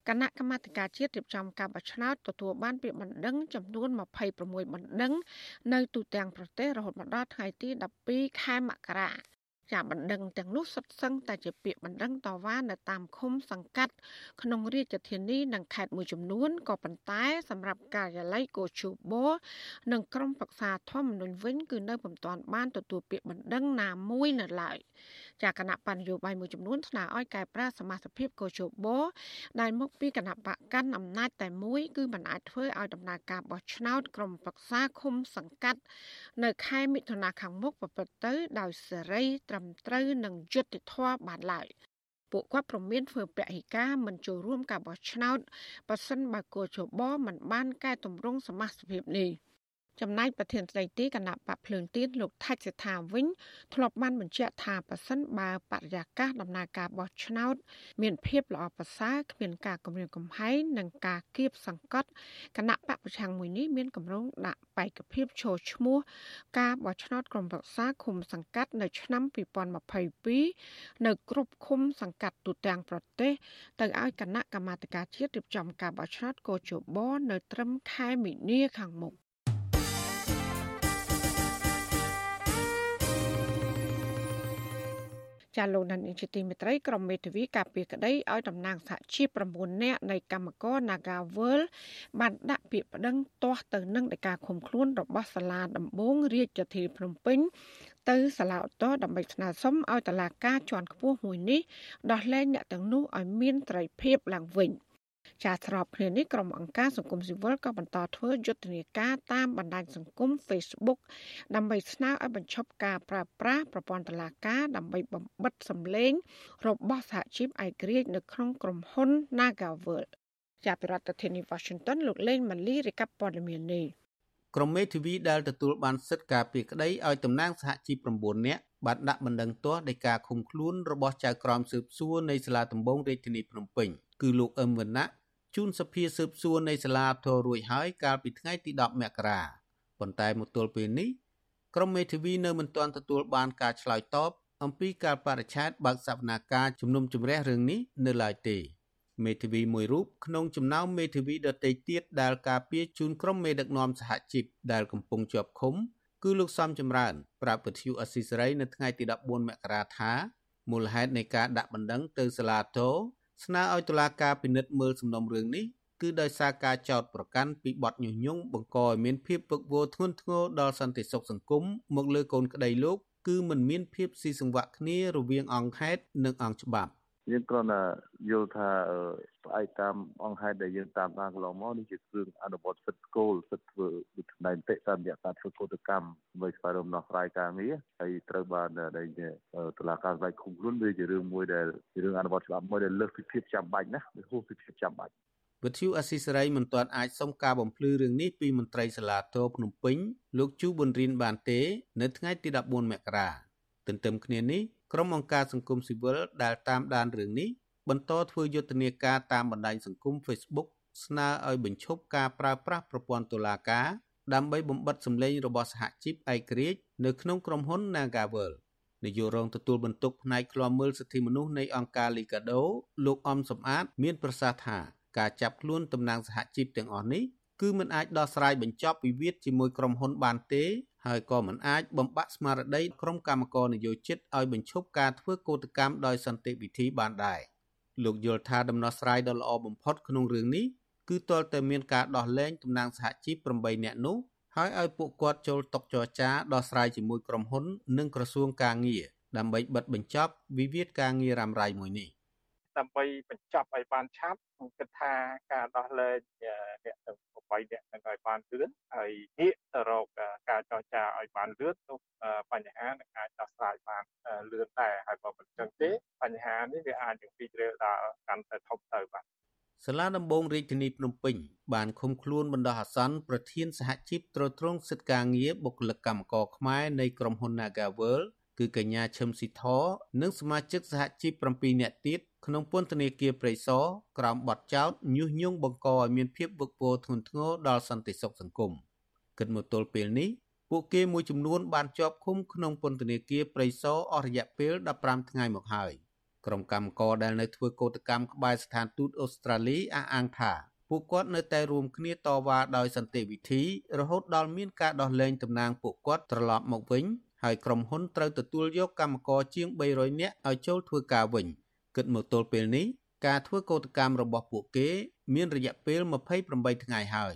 គណៈកម្មាធិការជាតិរៀបចំការបោះឆ្នោតទទួលបានពាក្យបណ្ដឹងចំនួន26បណ្ដឹងនៅទូទាំងប្រទេសរហូតមកដល់ថ្ងៃទី12ខែមករាចាបណ្ដឹងទាំងនោះសុទ្ធសឹងតែជាពាក្យបណ្ដឹងតវ៉ានៅតាមឃុំសង្កាត់ក្នុងរាជធានីនិងខេត្តមួយចំនួនក៏ប៉ុន្តែសម្រាប់ការិយាល័យកោជបនិងក្រុមប្រឹក្សាធម្មនុញ្ញវិញគឺនៅពុំទាន់បានទទួលពាក្យបណ្ដឹងណាមួយនៅឡើយ ចាគណៈបញ្ញយោបាយមួយចំនួនស្នើឲ្យកែប្រែសមាជិកកោជបដែលមកពីគណៈបកកាន់អំណាចតែមួយគឺមិនអាចធ្វើឲ្យដំណើរការបោះឆ្នោតក្រុមប្រឹក្សាឃុំសង្កាត់ នៅខែមិថុនាខាងមុខប្រព្រឹត្តទៅដោយសេរី ត្រឹមត្រូវនិងយុត្តិធម៌បានឡើយពួកគាត់ប្រមានធ្វើពហិការមិនចូលរួមការបោះឆ្នោតប៉ះសិនបើកោជបមិនបានកែតម្រង់សមាជិកភាពនេះ។ ចំណែកប្រធានស្ដីទីគណៈបកភ្លើងទៀនលោកថាច់សេដ្ឋាវិញធ្លាប់បានបញ្ជាក់ថាប៉ះសិនបើបរិយាកាសដំណើរការបោះឆ្នោត មានភាពល្អប្រសើរគ្មានការគំរាមកំហែងនិងការគៀបសង្កត់គណៈបកប្រឆាំងមួយនេះមានកម្រងដាក់បេក្ខភាពចូលឈ្មោះការបោះឆ្នោតក្រុមប្រឹក្សាឃុំសង្កាត់នៅឆ្នាំ2022នៅគ្រប់ឃុំសង្កាត់ទូទាំងប្រទេសទៅឲ្យគណៈកម្មាធិការជាតិរៀបចំការបោះឆ្នោតកោជបនៅត្រឹមខែមីនាខាងមុខ ចាលោកនានីជាទីមេត្រីក្រុមមេធាវីការពារក្តីឲ្យតំណាងសហជីព9នាក់នៃកម្មករ Nagawal បានដាក់ពាក្យប្តឹងទាស់ទៅនឹងដោយការឃុំខ្លួនរបស់សាលាដំបងរាជធានីភ្នំពេញទៅសាលាឧទ្ធរដើម្បីស្នើសុំឲ្យតុលាការជាន់ខ្ពស់មួយនេះដោះលែងអ្នកទាំងនោះឲ្យមានត្រីភាពឡើងវិញ។ ចាស្របគ្នានេះក្រុមអង្គការសង្គមស៊ីវិលក៏បន្តធ្វើយុទ្ធនាការតាមបណ្ដាញសង្គម Facebook ដើម្បីស្នើឲ្យបញ្ឈប់ការប្រើប្រាស់ប្រព័ន្ធតុលាការដើម្បីបំបិតសម្លេង របស់សហជីពឯករាជ្យនៅក្នុងក្រុមហ៊ុន Nagavel ចាប់ពីរដ្ឋធានី Washington លោកលេងម៉ាលីរាយការណ៍ព័ត៌មាននេះក្រុមមេធាវីដែលទទួលបានសិទ្ធិការពីក្តីឲ្យតំណាងសហជីព9នាក់បានដាក់បណ្ដឹងទាស់ដោយការឃុំខ្លួនរបស់ចៅក្រមស៊ើបសួរនៃសាលាដំបងរាជធានីភ្នំពេញគឺលោកអឹមវណ្ណៈ ជូនសភាស៊ើបសួរនៃសាលាធររួចហើយកាលពីថ្ងៃទី10មករាប៉ុន្តែមកទល់ពេលនេះក្រុមមេធាវីនៅមិនទាន់ទទួលបានការឆ្លើយតបអំពីការបរិច្ឆេទបើកសវនាការជំនុំជម្រះរឿងនេះនៅឡើយទេមេធាវីមួយរូបក្នុងចំណោមមេធាវីដទៃទៀតដែលការពារជូនក្រុមមេដឹកនាំសហជីពដែលកំពុងជាប់ឃុំ គឺលោកសំចម្រើនប្រាប់វិទ្យុអស៊ីសេរីនៅថ្ងៃទី14មករាថាមូលហេតុនៃការដាក់បណ្ដឹងទៅសាលាធរ ស្នើឲ្យតុលាការពិនិត្យមើលសំណុំរឿងនេះគឺដោយសារការចោទប្រកាន់ពីបទញុះញង់បង្កឲ្យមានភាពវឹកវរធ្ងន់ធ្ងរដល់សន្តិសុខសង្គមមកលើកូនក្តីលោកគឺមិនមានភាពស៊ីសង្វាក់គ្នារវាងអង្គហេតុនិងអង្គច្បាប់ យើងគ្រាន់តែយល់ថាផ្អែកតាមអង្គហេតុដែលយើងតាមដានកន្លងមកនេះជាគ្រឿងអនុវត្តសិទ្ធិគោលសិទ្ធិធ្វើវិធាននីតិតាមរយៈការធ្វើកោតកម្មដើម្បីស្វែងរកដំណោះស្រាយការងារហើយត្រូវបានដែលតុលាការស្វែងឃុំខ្លួនវាជារឿងមួយដែលជារឿងអនុវត្តច្បាប់មួយដែលលើសពីភាពចាំបាច់ណាវាហួសពីភាពចាំបាច់វិទ្យុអស៊ីសេរីមិនទាន់អាចសុំការបំភ្លឺរឿងនេះពីមន្ត្រីសាលាតោភ្នំពេញលោកជូប៊ុនរៀនបានទេ នៅថ្ងៃទី14មករាទន្ទឹមគ្នានេះ ក្រុមអង្គការសង្គមស៊ីវិលដែលតាមដានរឿងនេះបន្តធ្វើយុទ្ធនាការតាមបណ្ដាញសង្គម Facebook ស្នើឲ្យបញ្ឈប់ការប្រើប្រាស់ប្រព័ន្ធតុលាការដើម្បីបំបិតសម្លេងរបស់សហជីពឯករាជ្យនៅក្នុងក្រុមហ៊ុន Nagavel នាយករងទទួលបន្ទុកផ្នែកឃ្លាំមើលសិទ្ធិមនុស្សនៃអង្គការ Liga do លោកអំសំអាត មានប្រសាសន៍ថាការចាប់ខ្លួនតំណាងសហជីពទាំងអស់នេះគឺមិនអាចដោះស្រាយបញ្ចប់វិវាទជាមួយក្រុមហ៊ុនបានទេ ហើយក៏មិនអាចបំបាក់ស្មារតីក្រុមកម្មករនយោជិតឲ្យបញ្ឈប់ការធ្វើកោតកម្មដោយសន្តិវិធីបានដែរលោកយល់ថាដំណោះស្រាយដ៏ល្អបំផុតក្នុងរឿងនេះគឺទាល់តែមានការដោះលែងតំណាងសហជីព8នាក់នោះហើយឲ្យពួកគាត់ចូលតុចរចាដោះស្រាយជាមួយក្រុមហ៊ុន និងក្រសួងកាងារដើម្បីបិទបញ្ចប់វិវាទការងាររ៉ាំរ៉ៃមួយនេះ ដើម្បីបញ្ចប់ឲ្យបានឆាប់ខ្ញុំគិតថាការដោះលែងអ្នកទាំង8អ្នកនឹងឲ្យបានលឿនហើយងាកទៅរកការចរចាឲ្យបានលឿននោះបញ្ហានឹងអាចដោះស្រាយបានលឿនដែរហើយបើមិនចឹងទេបញ្ហានេះវាអាចនឹងពីជ្រាលដល់កាន់តែធំទៅបាទសាលាដំបងរាជធានីភ្នំពេញបានឃុំខ្លួនបណ្ដោះអាសន្នប្រធានសហជីពត្រួតត្រងសិទ្ធិការងារបុគ្គលិកកម្មករខ្មែរនៃក្រុមហ៊ុន Nagaworld គឺកញ្ញាឈឹមស៊ីធនិងសមាជិកសហជីព7នាក់ទៀតក្នុងពន្ធនាគារព្រៃសរក្រោមបទចោទញុះញង់បង្កឲ្យមានភាពវឹកវរធ្ងន់ធ្ងរដល់សន្តិសុខសង្គមគិតមកទល់ពេលនេះពួកគេមួយចំនួនបានជាប់ឃុំក្នុងពន្ធនាគារព្រៃសរអស់រយៈពេល15ថ្ងៃមកហើយក្រុមកម្មករដែលនៅធ្វើកោតកម្មក្បែរស្ថានទូតអូស្ត្រាលីអះអាងថាពួកគាត់នៅតែរួមគ្នាតវ៉ាដោយសន្តិវិធីរហូតដល់មានការដោះលែងតំណាងពួកគាត់ត្រឡប់មកវិញ ហើយក្រុមហ៊ុនត្រូវទទួលយកកម្មករជាង300នាក់ឲ្យចូលធ្វើការវិញគិតមកទល់ពេលនេះការធ្វើកោតកម្មរបស់ពួកគេ មានរយៈពេល28ថ្ងៃហើយ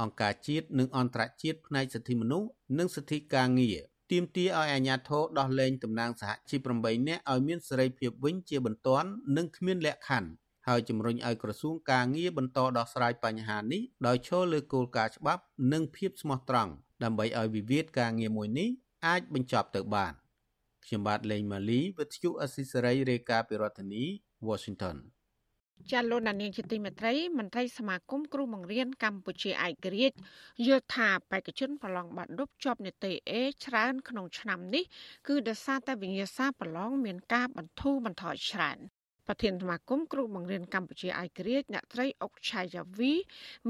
អង្គការជាតិនិងអន្តរជាតិផ្នែកសិទ្ធិមនុស្សនិងសិទ្ធិការងារទាមទារឲ្យអាជ្ញាធរដោះលែងតំណាងសហជីព8នាក់ឲ្យមានសេរីភាពវិញជាបន្ទាន់និងគ្មានលក្ខខណ្ឌហើយជំរុញឲ្យក្រសួងការងារបន្តដោះស្រាយបញ្ហានេះដោយឈលលើគោលការណ៍ច្បាប់ និងភាពស្មោះត្រង់ដើម្បីឲ្យវិវាទការងារមួយនេះ អាចបញ្ចប់ទៅបានខ្ញុំបាទលេងម៉ាលីវិទ្យុអស៊ីសេរីរាយការណ៍ពីរដ្ឋធានី Washington ចាលោកដានៀងជាទីមេត្រីមន្ត្រីសមាគមគ្រូបង្រៀនកម្ពុជាឯករាជ្យយល់ថាបេក្ខជនប្រឡងបាក់ឌុបជាប់នីតិ A ច្រើនក្នុងឆ្នាំនេះគឺដោយសារតែវិញ្ញាសាប្រឡងមានការបន្ធូរបន្ថយច្រើនប្រធានសមាគមគ្រូបង្រៀនកម្ពុជាឯករាជ្យអ្នកត្រីអុកឆាយាវី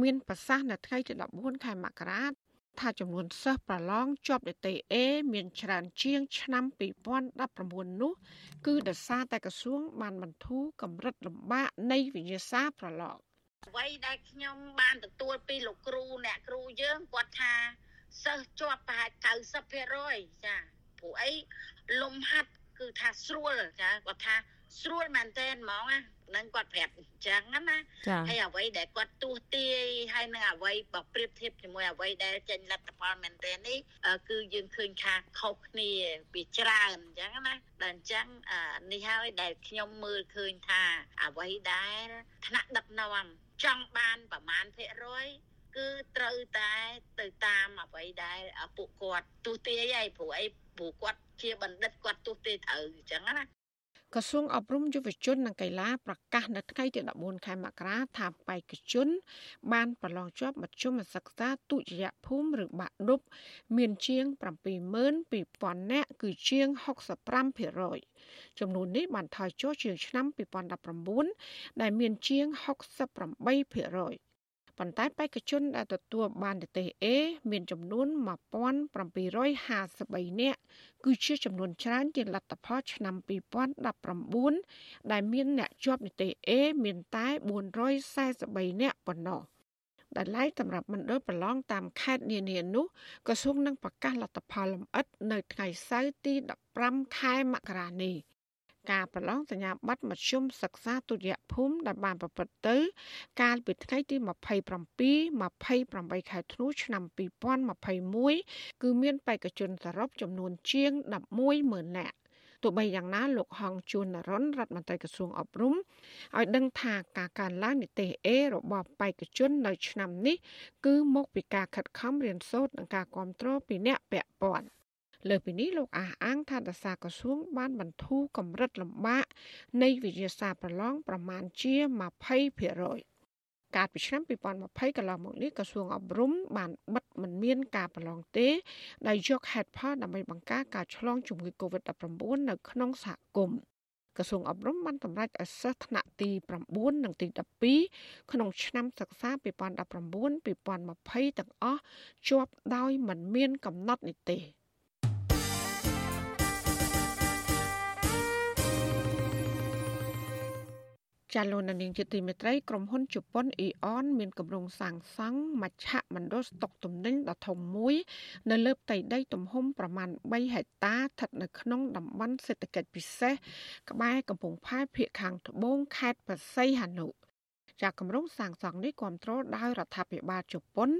មានប្រសាសន៍នៅថ្ងៃទី14ខែមករា ថាចំនួនសិស្សប្រឡងជាប់នីតិ A មានច្រើនជាង ឆ្នាំ2019នោះ គឺដោយសារតែក្រសួង បានបន្ធូរកម្រិតលំបាកនៃវិញ្ញាសាប្រឡងអ្វីដែលខ្ញុំបានទទួលពីលោកគ្រូអ្នកគ្រូយើងគាត់ថាសិស្សជាប់ប្រហែល90%ចាព្រោះអីលំហាត់ គឺថាស្រួលចាគាត់ថាស្រួលមែនទែនហ្មងណានឹងគាត់ប្រាប់អញ្ចឹងណាហើយអ្វីដែលគាត់ទស្សទាយហើយនឹងអ្វីបើប្រៀបធៀបជាមួយអ្វីដែលចេញលទ្ធផលមែនទែននេះគឺយើងឃើញថាខុសគ្នាពីច្រើនអញ្ចឹងណាដល់អញ្ចឹងនេះហើយដែលខ្ញុំមើលឃើញថាអ្វីដែលថ្នាក់ដឹកនាំចង់បានប្រមាណភាគរយគឺត្រូវតែទៅតាមអ្វីដែលពួកគាត់ទស្សទាយហើយព្រោះអីព្រោះគាត់ ជាបណ្ឌិតគាត់ទស្សទាយត្រូវអញ្ចឹងណាក្រសួងអប់រំយុវជននិងកីឡាប្រកាសនៅថ្ងៃទី14ខែមករាថាបេក្ខជន បានប្រឡងជាប់មធ្យមសិក្សាទុតិយភូមិឬបាក់ឌុបមានជាង72000នាក់គឺជាង65%ចំនួននេះបានថយចុះជាងឆ្នាំ2019ដែលមានជាង68% ប៉ុន្តែបេក្ខជនដែលទទួលបាននិទេស A មានចំនួន1753នាក់គឺជាចំនួនច្រើនជាងលទ្ធផលឆ្នាំ2019ដែលមានអ្នកជាប់និទេស A មានតែ443នាក់ប៉ុណ្ណោះដែលឡែកសម្រាប់មណ្ឌលប្រឡងតាមខេត្តនានានោះក្រសួងនឹងប្រកាសលទ្ធផលលម្អិតនៅថ្ងៃសៅរ៍ទី15ខែមករានេះ ការប្រឡងសញ្ញាបត្រមធ្យមសិក្សាទុតិយភូមិដែលបានប្រព្រឹត្តទៅ កាលពីថ្ងៃទី27 28ខែធ្នូឆ្នាំ2021គឺមានបេក្ខជនសរុបចំនួនជាង110,000នាក់ទោះបីយ៉ាងណាលោកហងជួននរនរដ្ឋមន្ត្រីក្រសួងអប់រំឲ្យដឹងថាការកើនឡើងនិទេស A របស់បេក្ខជននៅឆ្នាំនេះគឺមកពីការខិតខំរៀនសូត្រនិងការគ្រប់គ្រងពីអ្នកពាក់ព័ន្ធ លើពីនេះលោកអះអាងថាដសាក្រសួងបានបន្ធូរកម្រិតលំបាកនៃវិទ្យាសាស្ត្រប្រឡងប្រមាណជា20%កាលពីឆ្នាំ2020កន្លងមកនេះក្រសួងអប់រំបានបិទមិនមានការប្រឡងទេដោយយកហេតុផលដើម្បីបង្ការការឆ្លងជំងឺ Covid-19 នៅក្នុងសហគមន៍ក្រសួងអប់រំបានតម្រេចឲ្យសិស្សថ្នាក់ទី9និងទី12ក្នុងឆ្នាំសិក្សា2019-2020ទាំងអស់ជាប់ដោយមិនមានកំណត់នេះទេ ចាលោកនាងជាទីមេត្រីក្រុមហ៊ុនជប៉ុនអ៊ីអនមានគម្រោងសាងសង់មជ្ឈមណ្ឌលស្តុកទំនិញដ៏ធំមួយ នៅលើផ្ទៃដីទំហំប្រមាណ3ហិកតាស្ថិតនៅក្នុងតំបន់សេដ្ឋកិច្ចពិសេសក្បែរកំពង់ផែភៀកខាងត្បូងខេត្តបរសៃហនុ ចាគម្រោងសាងសង់នេះគ្រប់គ្រងដោយរដ្ឋាភិបាលជប៉ុន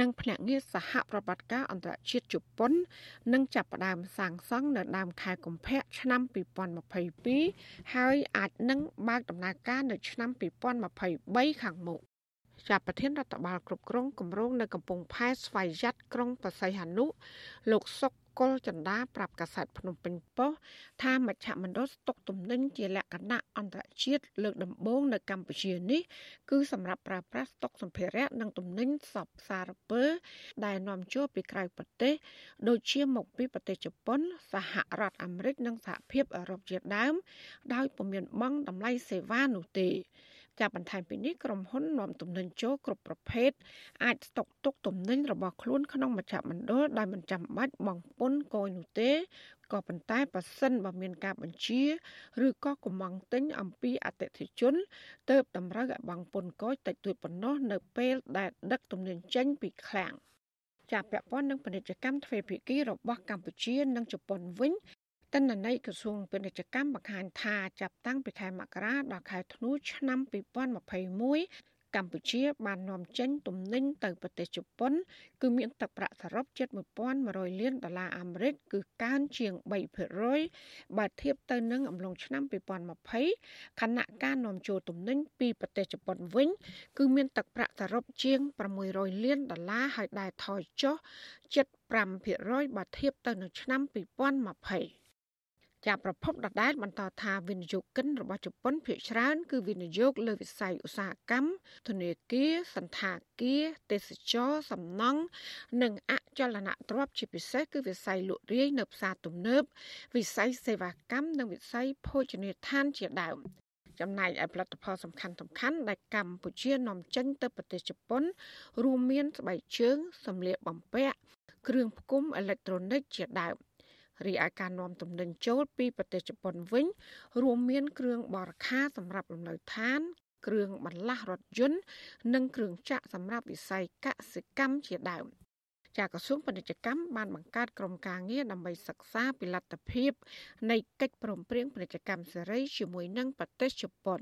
និងភ្នាក់ងារសហប្រតិបត្តិការអន្តរជាតិជប៉ុននឹងចាប់ផ្ដើមសាងសង់នៅដើមខែកុម្ភៈឆ្នាំ2022ហើយអាចនឹងបើកដំណើរការនៅឆ្នាំ2023ខាងមុខ ចាប់ប្រធានរដ្ឋបាលគ្រប់គ្រងគម្រោងនៅកំពង់ផែស្វ័យយ័តក្រុងបរសៃហនុលោកសុកកុលចន្ទាប្រាប់កាសែតភ្នំពេញប៉ុស្តិ៍ថាមជ្ឈមណ្ឌលស្តុកទំនិញជាលក្ខណៈអន្តរជាតិលើកដំបូងនៅកម្ពុជានេះគឺសម្រាប់ប្រើប្រាស់ស្តុកសម្ភារៈនិងទំនិញសពសារពើ ដែលនាំចូលពីក្រៅប្រទេស ដូចជាមកពីប្រទេសជប៉ុន សហរដ្ឋអាមេរិកនិងសហភាពអឺរ៉ុបជាដើម ដោយពុំមានបង់តម្លៃសេវានោះទេ ចាប់បន្ថែមពីនេះក្រុមហ៊ុននាំទំនិញចូលគ្រប់ប្រភេទអាចស្តុកទុកទំនិញរបស់ខ្លួនក្នុងមជ្ឈមណ្ឌលដោយមិនចាំបាច់បង់ពន្ធគយនោះទេក៏ប៉ុន្តែប៉ះសិនបើមានការបញ្ជា ឬក៏កំងទិញអំពីអតិថិជនទៅតម្រូវឲ្យបង់ពន្ធគយតិចតួចប៉ុណ្ណោះនៅពេលដែលដឹកទំនិញចេញពីឃ្លាំងចាប់ពាក់ព័ន្ធនឹងពាណិជ្ជកម្មទ្វេភាគីរបស់កម្ពុជានិងជប៉ុនវិញទិ ន្នន័យក្រសួងពាណិជ្ជកម្មបង្ហាញថាចាប់តាំងពីខែមករាដល់ខែធ្នូឆ្នាំ2021កម្ពុជាបាននាំចេញទំនិញទៅប្រទេសជប៉ុន គឺមានទឹកប្រាក់សរុបជិត1100លានដុល្លារអាមេរិកគឺកើនជាង3%បើធៀបទៅនឹងអំឡុងឆ្នាំ2020ខណៈការនាំចូលទំនិញពីប្រទេសជប៉ុនវិញ គឺមានទឹកប្រាក់សរុបជាង600លានដុល្លារហើយដែលថយចុះជិត5%បើធៀបទៅនឹងឆ្នាំ2020 ចាប្រភពដដែលបន្តថាវិនិយោគិនរបស់ជប៉ុនភាគច្រើនគឺវិនិយោគលើវិស័យឧស្សាហកម្មធនាគារសន្តាគារទេសចរសំណង់និងអចលនទ្រព្យជាពិសេសគឺវិស័យលក់រាយនៅផ្សារទំនើបវិស័យសេវាកម្មនិងវិស័យភោជនីយដ្ឋានជាដើមចំណែកឯផលិតផលសំខាន់សំខាន់ដែលកម្ពុជានាំចេញទៅប្រទេសជប៉ុន រួមមានស្បែកជើងសម្លៀកបំពាក់គ្រឿងផ្គុំអេឡិចត្រូនិកជាដើម រីឯការនាំទំនិញចូលពីប្រទេសជប៉ុនវិញ រួមមាន គ្រឿងបរិខាសម្រាប់លំនៅឋាន គ្រឿងបន្លាស់រថយន្តនិងគ្រឿងចក្រសម្រាប់វិស័យកសិកម្មជាដើមចាក្រសួងពាណិជ្ជកម្មបានបង្កើតក្រុមការងារដើម្បីសិក្សាពីលទ្ធភាពនៃកិច្ចព្រមព្រៀងពាណិជ្ជកម្មសេរីជាមួយនឹងប្រទេសជប៉ុន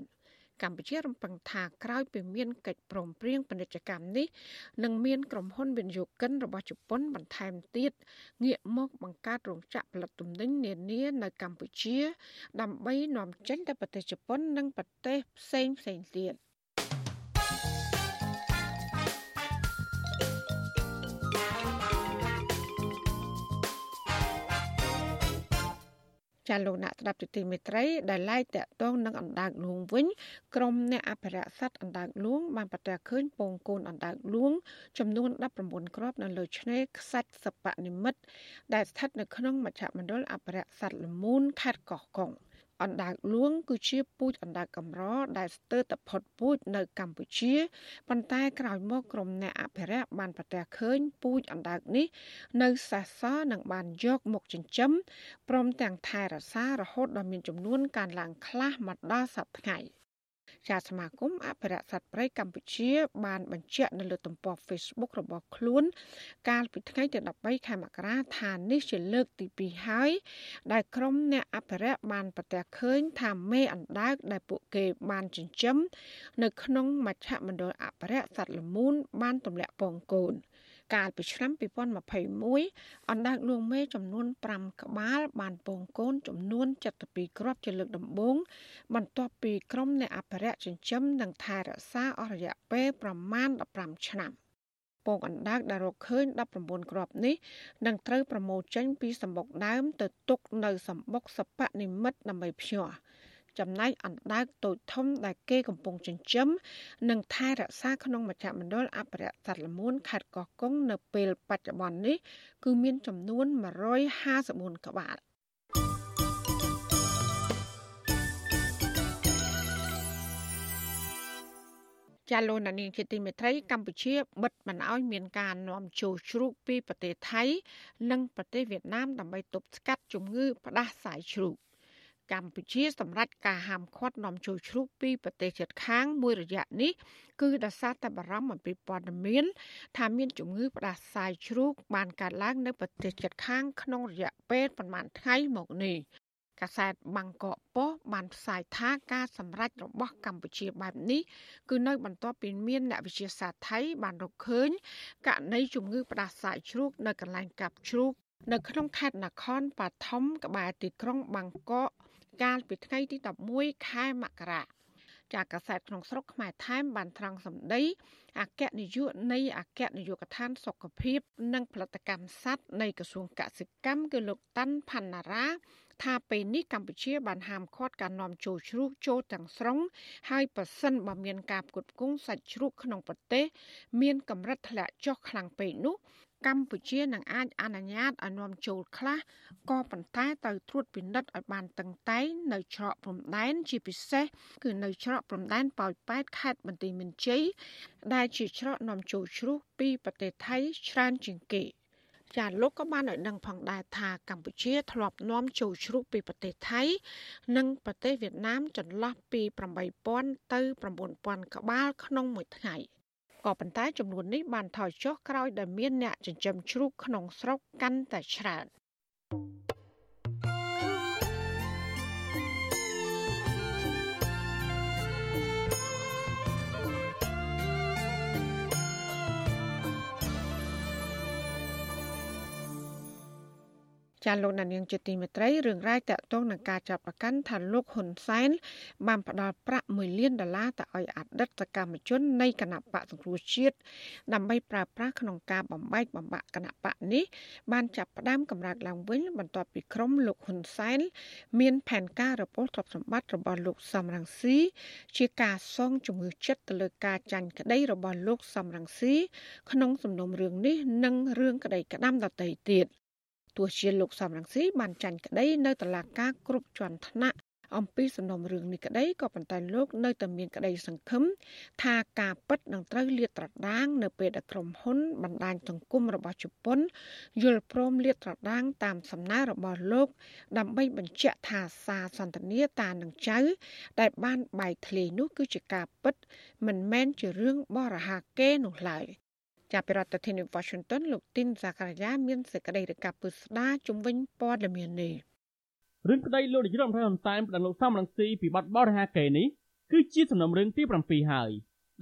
កម្ពុជារំពឹងថាក្រោយពីមានកិច្ចព្រមព្រៀងពាណិជ្ជកម្មនេះនឹងមានក្រុមហ៊ុនវិនិយោគិនរបស់ជប៉ុនបន្ថែមទៀតងាកមកបង្កើតរោងចក្រផលិតទំនិញនានានៅកម្ពុជា ដើម្បីនាំចេញទៅប្រទេសជប៉ុន និងប្រទេសផ្សេងផ្សេងទៀត ចាលោកអ្នកស្ដាប់ទទីមេត្រីដែលឡាយតាក់ទងនឹងអណ្ដើកលួងវិញក្រុមអ្នកអភិរក្សសត្វអណ្ដើកលួងបានប្រទះឃើញពងកូនអណ្ដើកលួងចំនួន19គ្រាប់នៅលើឆ្នេរខ្សាច់សពនិមិត្តដែលស្ថិតនៅក្នុងមជ្ឈមណ្ឌលអភិរក្សសត្វល្មូនខេត្តកោះកុង។ អណ្ដើកលួងគឺជាពូជអណ្ដើកកម្រដែលស្ទើរតែផុតពូជនៅកម្ពុជាប៉ុន្តែក្រោយមកក្រុមអ្នកអភិរក្សបានប្រទះឃើញពូជអណ្ដើកនេះ នៅសេសសល់និងបានយកមកចិញ្ចឹមព្រមទាំងថែរក្សារហូតដល់មានចំនួនកើនឡើងខ្លះមកដល់សប្តាហ៍ ជាសមាគមអភិរក្សសត្វព្រៃកម្ពុជា បានបញ្ជាក់នៅលើទំព័រ Facebook របស់ខ្លួន កាលពីថ្ងៃទី13ខែមករាថានេះជាលើកទី2ហើយ ដែលក្រុមអ្នកអភិរក្សបានប្រទះឃើញថាមេអណ្ដើកដែលពួកគេបានចិញ្ចឹមនៅក្នុងមជ្ឈមណ្ឌលអភិរក្សសត្វល្មូនបានទម្លាក់ពងកូន។ កាលពីឆ្នាំ2021អណ្ដើកលួងមេចំនួន5ក្បាល បានពងកូនចំនួន72គ្រាប់ជាលើកដំបូងបន្ទាប់ពីក្រុមអ្នកអភិរក្សចិញ្ចឹមនិងថែរក្សាអស់រយៈពេលប្រមាណ15ឆ្នាំពងអណ្ដើកដែលរកឃើញ19គ្រាប់នេះនឹងត្រូវប្រមូលចេញពីសម្បុកដើមទៅទុកនៅសម្បុកសពនិមិត្តដើម្បីភ្ញាស់ ចំណែកអណ្ដើកតូចធំដែលគេកំពុងចិញ្ចឹមនិងថែរក្សាក្នុងមជ្ឈមណ្ឌលអភិរក្សសត្វល្មូនខេត្តកោះកុងនៅពេលបច្ចុប្បន្ននេះគឺមានចំនួន154ក្បាលចាលោកនានីជាទីមេត្រីកម្ពុជាបិទមិនអោយមានការនាំចូលជ្រូកពីប្រទេសថៃ និងប្រទេសវៀតណាមដើម្បីទប់ស្កាត់ជំងឺផ្ដាសាយជ្រូក កម្ពុជាសម្រាប់ការហាមឃាត់នាំចូលជ្រូកពីប្រទេសជិតខាងមួយរយៈនេះគឺដោយសារតែបារម្ភអំពីព័ត៌មានថាមានជំងឺផ្ដាសាយជ្រូកបានកើតឡើងនៅប្រទេសជិតខាងក្នុងរយៈពេលប្រមាណថ្ងៃមកនេះកាសែតបាងកកប៉ុស្តិ៍បានផ្សាយថាការសម្រេចរបស់កម្ពុជាបែបនេះគឺនៅបន្ទាប់ពីមានអ្នកវិទ្យាសាស្ត្រថៃបានរកឃើញករណីជំងឺផ្ដាសាយជ្រូកនៅកន្លែងកាប់ជ្រូកនៅក្នុងខេត្តនគរប៉ឋមក្បែរទីក្រុងបាងកក កាលពីថ្ងៃទី11ខែមករាចាកកាសែតក្នុងស្រុកខ្មែរថែមបានត្រង់សម្ដីអគ្គនាយកនៃអគ្គនាយកដ្ឋានសុខភាព និងផលិតកម្មសត្វនៃក្រសួងកសិកម្មគឺលោកតាន់ផាន់ណារ៉ាថាពេលនេះកម្ពុជាបានហាមឃាត់ការនាំចូលជ្រូកចូលទាំងស្រុងហើយប្រសិនបើមានការផ្គត់ផ្គង់សាច់ជ្រូកក្នុងប្រទេស មានកម្រិតធ្លាក់ចុះខ្លាំងពេកនោះ កម្ពុជានឹងអាចអនុញ្ញាតឲ្យនាំចូលខ្លះក៏ប៉ុន្តែត្រូវត្រួតពិនិត្យឲ្យបានតឹងតែងនៅច្រកព្រំដែនជាពិសេសគឺនៅច្រកព្រំដែនប៉ោយប៉ែតខេត្តបន្ទាយមានជ័យដែលជាច្រកនាំចូលជ្រូកពីប្រទេសថៃច្រើនជាងគេចាលោកក៏បានឲ្យដឹងផងដែរថាកម្ពុជាធ្លាប់នាំចូលជ្រូកពីប្រទេសថៃ និងប្រទេសវៀតណាមចន្លោះពី8000ទៅ9000ក្បាលក្នុងមួយថ្ងៃ ក៏ប៉ុន្តែចំនួននេះបានថយចុះក្រោយដែលមានអ្នកចិញ្ចឹមជ្រូកក្នុងស្រុកកាន់តែច្រើន។ ចាលោកណានៀងជាទីមេត្រីរឿងរ៉ាវតាក់ទងនឹងការចាប់ប្រកាន់ថាលោកហ៊ុនសែនបានផ្ដល់ប្រាក់1លានដុល្លារទៅឲ្យអតីតកម្មជននៃគណៈបកសង្គ្រោះជាតិដើម្បីប្រើប្រាស់ក្នុងការបំបែកបំបាក់គណៈបកនេះបានចាប់ផ្ដើមកម្រើកឡើងវិញបន្ទាប់ពីក្រុមលោកហ៊ុនសែនមានផែនការរពលទ្រព្យសម្បត្តិរបស់លោកសំរងស៊ីជាការសងជំងឺចិត្តទៅលើការចាញ់ក្តីរបស់លោកសំរងស៊ីក្នុងសំណុំរឿងនេះនិងរឿងក្តីក្តាំដទៃទៀត ទោះជាលោកសំរងស៊ីបានចាញ់ក្តីនៅតុលាការគ្រប់ជាន់ថ្នាក់អំពីសំណុំរឿងនេះក្តីក៏ប៉ុន្តែលោកនៅតែមានក្តីសង្ឃឹមថាការពិតនឹងត្រូវលាតត្រដាង នៅពេលដែលក្រុមហ៊ុនបណ្ដាញសង្គមរបស់ជប៉ុនយល់ព្រមលាតត្រដាង តាមសំណើរបស់លោក ដើម្បីបញ្ជាក់ថាសារសន្ទនាតានឹងចៅដែលបានបែកធ្លាយនោះគឺជាការពិត មិនមែនជារឿងបរហាកេរនោះឡើយ ចាប់ពីរដ្ឋធានី Washington លោកទីនសាការីយ៉ាមានសេចក្តីរាយការណ៍ពិស្ដារជំវិញព័ត៌មាននេះរឿងក្តីលោកនាយរដ្ឋមន្ត្រីហ៊ុនសែនប្តឹងលោកសំរងស៊ីពីបទបរិហាកេនេះគឺជាសំណុំរឿងទី7ហើយ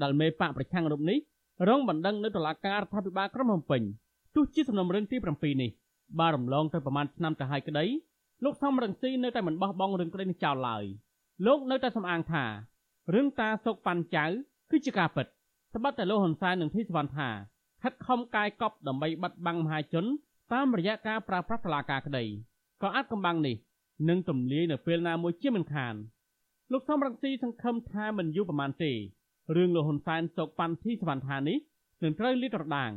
ដែលមេបកប្រឆាំងរូបនេះរងបណ្ដឹងនៅតុលាការរដ្ឋាភិបាលក្រុងភ្នំពេញទោះជាសំណុំរឿងទី7នេះបានរំលងទៅប្រមាណឆ្នាំទៅហើយក្តីលោកសំរងស៊ីនៅតែមិនបោះបង់រឿងក្តីនេះចោលឡើយលោកនៅតែសំអាងថារឿងតាសុកប៉ាន់ចៅគឺជាការពិតត្បិតតែលោកហ៊ុនសែននិងធីសវណ្ណថា ខិតខំកាយកប់ដើម្បីបិទបាំងមហាជន តាមរយៈការប្រើប្រាស់តឡាការក្តីក៏អាចកំបាំងនេះនឹងទម្លាយនៅពេលណាមួយជាមិនខានលោកសំរងស៊ីសង្ឃឹមថាមិនយូរប៉ុន្មានទេរឿងលោកហ៊ុនសែនសោកប៉ាន់ធីសវណ្ណថានេះនឹងត្រូវលាតត្រដាង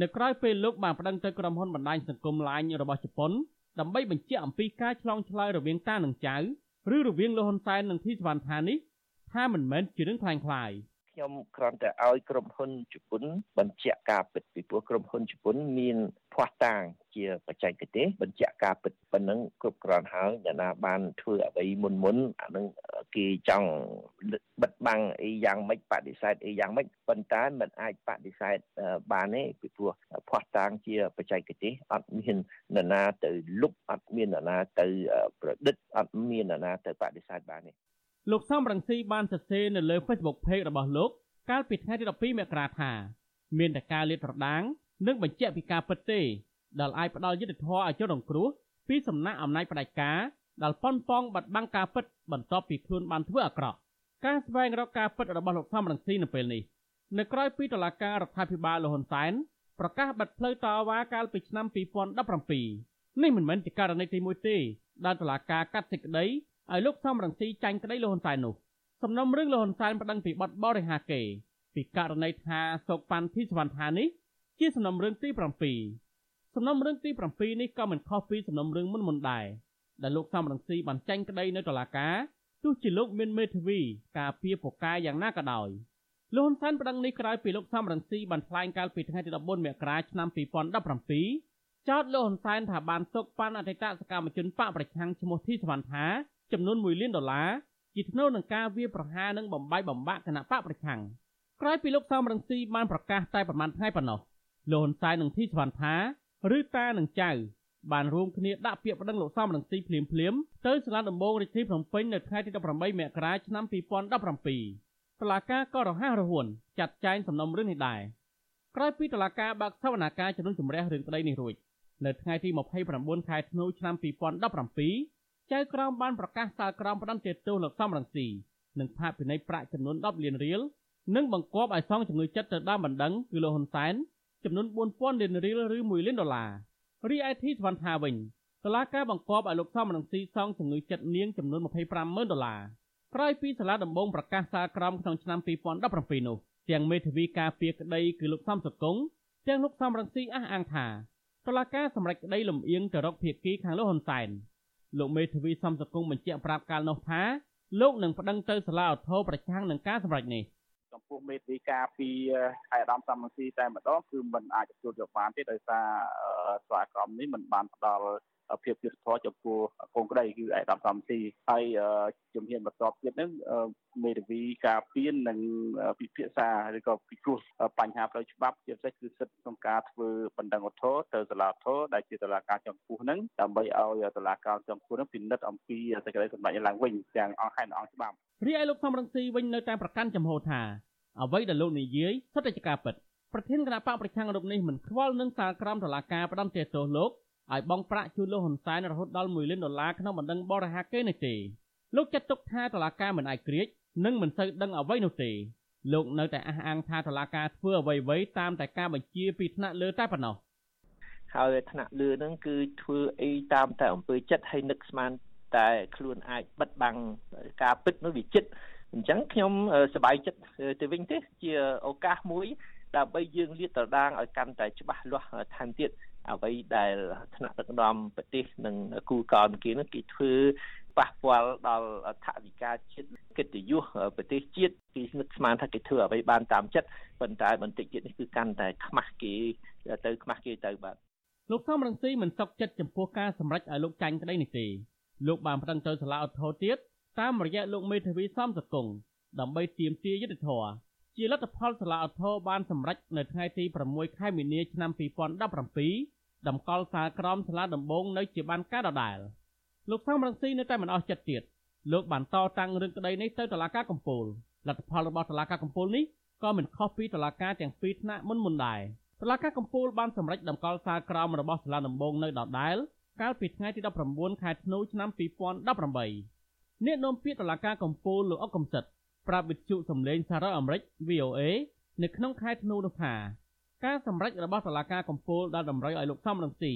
នៅក្រៅពេលលោកបានប្តឹងទៅក្រុមហ៊ុនបណ្ដាញសង្គម LINE របស់ជប៉ុនដើម្បីបញ្ជាក់អំពីការឆ្លងឆ្លើយរវាងតានិងចៅឬរវាងលោកហ៊ុនសែននិងធីសវណ្ណថានេះថាមិនមែនជារឿងខ្លាំងខ្លាយ ខ្ញុំគ្រាន់តែឲ្យក្រុមហ៊ុនជប៉ុនបញ្ជាក់ការពិតពីព្រោះក្រុមហ៊ុនជប៉ុនមានភ័ស្តុតាងជាបច្ចេកទេសបញ្ជាក់ការពិតប៉ុណ្ណឹងគ្រប់គ្រាន់ហើយអ្នកណាបានធ្វើអ្វីមុនមុនអានឹងគេចង់បិទបាំងអីយ៉ាងម៉េចបដិសេធអីយ៉ាងម៉េចប៉ុន្តែมันអាចបដិសេធបានទេពីព្រោះភ័ស្តុតាងជាបច្ចេកទេសអត់មាននរណាទៅលុបអត់មាននរណាទៅប្រឌិតអត់មាននរណាទៅបដិសេធបានទេ លោកសំរងស៊ីបានសរសេរនៅលើ Facebook Page របស់លោក កាលពីថ្ងៃទី12មករាថា មានតែការលាតត្រដាងនិងបញ្ជាក់ពីការពិតទេដែលអាចផ្ដល់យុត្តិធម៌ឲ្យជនរងគ្រោះពីសំណាក់អំណាចផ្ដាច់ការដែលប៉ុនប៉ងបាត់បង់ការពិតបន្ទាប់ពីខ្លួនបានធ្វើអាក្រក់ការស្វែងរកការពិតរបស់លោកសំរងស៊ីនៅពេលនេះនៅក្រៅពីតុលាការរដ្ឋាភិបាលលហ៊ុនសែនប្រកាសបិទផ្លូវតវ៉ាកាលពីឆ្នាំ2017នេះមិនមែនជាករណីទី1ទេដែលតុលាការកាត់សេចក្តី ឲ្យលោកសំរងស៊ីចាញ់ក្តីលហ៊ុនសែននោះសំណុំរឿងលហ៊ុនសែនប្តឹងពីបទបរិហាកេពីករណីថាសោកប៉ាន់ធីសវណ្ណថានេះជាសំណុំរឿងទី7សំណុំរឿងទី7នេះក៏មិនខុសពីសំណុំរឿងមុនមុនដែរដែលលោកសំរងស៊ីបានចាញ់ក្តីនៅតុលាការទោះជាលោកមានមេធាវីការពារពូកែយ៉ាងណាក៏ដោយលោកហ៊ុនសែនប្តឹងនេះក្រោយពីលោកសំរងស៊ីបានថ្លែងកាលពីថ្ងៃទី14មករាឆ្នាំ2017ចោទលោកហ៊ុនសែនថាបានទុកប៉ាន់អតីតសកម្មជនបកប្រឆាំងឈ្មោះធីសវណ្ណថា ចំនួន1លានដុល្លារជាថ្នូវនឹងការវាយប្រហារនិងបំបាយបំបាក់គណៈបកប្រឆាំងក្រោយពីលោកសំរងស៊ីបានប្រកាសតែប្រមាណថ្ងៃប៉ុណ្ណោះលោកហ៊ុនសែននិងធីសវណ្ណថាឬតានិងចៅបានរួមគ្នាដាក់ពាក្យប្តឹងលោកសំរងស៊ីភ្លាមភ្លាមទៅសាលាដំបងរាជធានីភ្នំពេញនៅថ្ងៃទី18មករាឆ្នាំ2017តុលាការក៏រហ័សរហួនចាត់ចែងសំណុំរឿងនេះដែរក្រោយពីតុលាការបើកសវនាការជំនុំជម្រះរឿងក្តីនេះរួចនៅថ្ងៃទី29ខែធ្នូឆ្នាំ2017 ចៅក្រមបានប្រកាសសាលក្រមផ្ដន្ទាទោសលោកសំរងស៊ីនិងផាកពិន័យប្រាក់ចំនួន10លានរៀលនិងបង្គាប់ឲ្យសងជំងឺចិត្តទៅដើមបណ្ដឹងគឺលោកហ៊ុនសែនចំនួន4000លានរៀលឬ1លានដុល្លាររីឯធីសវណ្ណថាវិញតឡាការបង្គាប់ឲ្យលោកសំរងស៊ីសងជំងឺចិត្តនាងចំនួន250,000ដុល្លារក្រោយពីសាលាដំបងប្រកាសសាលក្រមក្នុងឆ្នាំ2017នោះទាំងមេធាវីការពារក្តីគឺលោកសំសកុងទាំងលោកសំរងស៊ីអះអាងថាតឡាការសម្រេចក្តីលំអៀងទៅរកភៀកគីខាងលោកហ៊ុនសែន លោកមេធាវីសំសកុងបញ្ជាក់ប្រាប់កាលនោះថាលោកនឹងប្តឹងទៅសាលាឧទ្ធរប្រឆាំងនឹងការសម្រេចនេះចំពោះមេធាវីការពីឯកឧត្តមសមស៊ីតែម្ដងគឺมันអាចទទួលយកបានទេដោយសារស្វាក្រមនេះมันបានផ្ដល់ ភាពយុត្តិធម៌ចំពោះកូនក្តីគឺឯកឧត្តមសមស៊ីហើយជំហានបន្ទាប់ទៀតហ្នឹងមេធាវីការពៀននិងពិភាក្សាឬក៏ពិគ្រោះបញ្ហាផ្លូវច្បាប់ជាពិសេសគឺសិទ្ធិក្នុងការធ្វើបណ្ដឹងឧទ្ធរទៅសាលាឧទ្ធរដែលជាតុលាការចំពោះហ្នឹងដើម្បីឲ្យតុលាការចំពោះហ្នឹងពិនិត្យអំពីសេចក្តីសម្រេចឡើងវិញទាំងអង្គហេតុនិងអង្គច្បាប់រីឯលោកសំរងស៊ីវិញនៅតែប្រកាន់ចំហថាអ្វីដែលលោកនិយាយសុទ្ធតែជាការពិតប្រធានគណៈបកប្រឆាំងរូបនេះមិនខ្វល់នឹងសាលក្រមតុលាការផ្ដន្ទាទោសលោក ឲ្យបង់ប្រាក់ជូនលោកហ៊ុនសែនរហូតដល់1លានដុល្លារក្នុងបណ្ដឹងបរិហាកេនេះទេលោកចាត់ទុកថាតុលាការមិនអាចក្រៀកនិងមិនសូវដឹងអ្វីនោះទេលោកនៅតែអះអាងថាតុលាការធ្វើអ្វីៗតាមតែការបញ្ជាពីថ្នាក់លើតែប៉ុណ្ណោះហើយថ្នាក់លើហ្នឹងគឺធ្វើអីតាមតែអំពើចិត្តហើយនឹកស្មានតែខ្លួនអាចបិទបាំងការពិតនោះវាចិត្តអញ្ចឹងខ្ញុំសប្បាយចិត្តទៅវិញទេជាឱកាសមួយដើម្បីយើងលាតត្រដាងឲ្យកាន់តែច្បាស់លាស់ថែមទៀត អ្វីដែលថ្នាក់ដឹកនាំប្រទេសនិងគូកោនគេនោះគេធ្វើប៉ះពាល់ដល់ថវិកាជាតិកិត្តិយសប្រទេសជាតិគេនឹកស្មានថាគេធ្វើអ្វីបានតាមចិត្តប៉ុន្តែបន្តិចទៀតនេះគឺកាន់តែខ្មាស់គេទៅខ្មាស់គេទៅបាទលោកសំរងស៊ីមិនសុខចិត្តចំពោះការសម្រេចឲ្យលោកចាញ់ក្តីនេះទេលោកបានប្តឹងទៅសាលាឧទ្ធរទៀតតាមរយៈលោកមេធាវីសំសកុងដើម្បីទាមទារយុត្តិធម៌ ជាលទ្ធផលសាលាឧទ្ធរបានសម្រេចនៅថ្ងៃទី6ខែមីនាឆ្នាំ2017តម្កល់សាលក្រមសាលាដំបងនៅជាបានការដដែលលោកសំរងស៊ីនៅតែមិនអស់ចិត្តទៀតលោកបានតតាំងរឿងក្តីនេះទៅតុលាការកំពូលលទ្ធផលរបស់តុលាការកំពូលនេះក៏មិនខុសពីតុលាការទាំងពីរថ្នាក់មុនមុនដែរតុលាការកំពូលបានសម្រេចតម្កល់សាលក្រមរបស់សាលាដំបងនៅដដែលកាលពីថ្ងៃទី19ខែធ្នូឆ្នាំ2018អ្នកនាំពាក្យតុលាការកំពូលលោកអុកកំសិត ប្រាប់វិទ្យុសំឡេងសារ៉ាអាមេរិក VOA នៅក្នុងខែធ្នូនោះថាការសម្រេចរបស់តុលាការកំពូលដែលតម្រូវឲ្យលោកសំរងស៊ី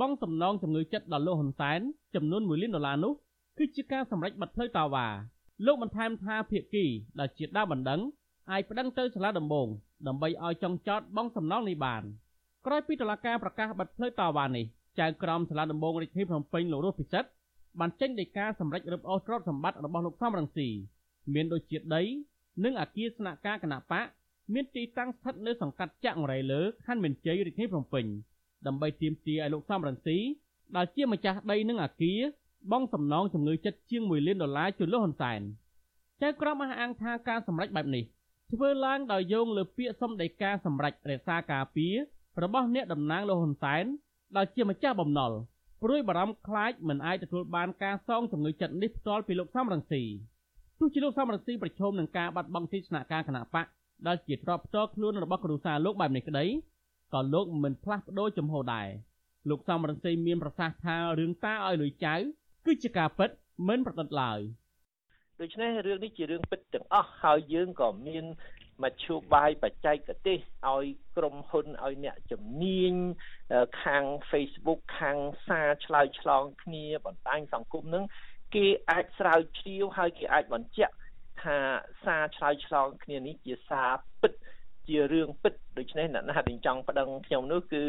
បង់សំណងជំងឺចិត្តដល់លោកហ៊ុនសែនចំនួន1លានដុល្លារនោះគឺជាការសម្រេចបិទផ្លូវតាវ៉ាលោកបន្ថែមថាភាគីដែលជាដើមបណ្ដឹងអាចប្តឹងទៅសាលាដំបងដើម្បីឲ្យចង់ចោតបង់សំណងនេះបានក្រោយពីតុលាការប្រកាសបិទផ្លូវតាវ៉ានេះចៅក្រមសាលាដំបងរាជធានីភ្នំពេញលោករស់ពិសិដ្ឋបានចេញដីកាសម្រេចរឹបអូសទ្រព្យសម្បត្តិរបស់លោកសំរងស៊ី មានដូចជាដី និងអគារស្នាក់ការគណៈបកមានទីតាំងស្ថិតនៅសង្កាត់ចាក់ងរៃលើខណ្ឌមានជ័យរាជធានីភ្នំពេញដើម្បីទាមទារឲ្យលោកសំរងស៊ីដែលជាម្ចាស់ដីនិងអគារបង់សំណងជំងឺចិត្តជាង1លានដុល្លារជូនលោកហ៊ុនសែនចៅក្រមអះអាងថាការសម្រេចបែបនេះធ្វើឡើងដោយយោងលើពាក្យសុំដីកាសម្រេចរក្សាការពាររបស់អ្នកតំណាងលោកហ៊ុនសែនដែលជាម្ចាស់បំណុលព្រួយបារម្ភខ្លាចមិនអាចទទួលបានការសងជំងឺចិត្តនេះផ្ទាល់ពីលោកសំរងស៊ី ទោះជាលោកសំរងស៊ីប្រឈមនឹងការបាត់បង់ទីស្នាក់ការគណៈបកដែលជាទ្រព្យផ្ទាល់ខ្លួនរបស់គ្រួសារលោកបែបនេះក្តីក៏លោកមិនផ្លាស់ប្ដូរចំហដែរលោកសំរងស៊ីមានប្រសាសន៍ថារឿងតាឲ្យលុយចៅគឺជាការពិតមិនប្រឌិតឡើយដូច្នេះរឿងនេះជារឿងពិតទាំងអស់ហើយយើងក៏មានមធ្យោបាយបច្ចេកទេសឲ្យក្រុមហ៊ុនឲ្យអ្នកជំនាញខាង Facebook ខាងសារឆ្លើយឆ្លងគ្នាបណ្ដាញសង្គមនឹង គេអាចស្រាវជ្រាវហើយគេអាចបញ្ជាក់ថាសារឆ្លើយឆ្លងគ្នានេះជាសារពិតជារឿងពិតដូច្នេះអ្នកណាដែលចង់ប្តឹងខ្ញុំនោះគឺ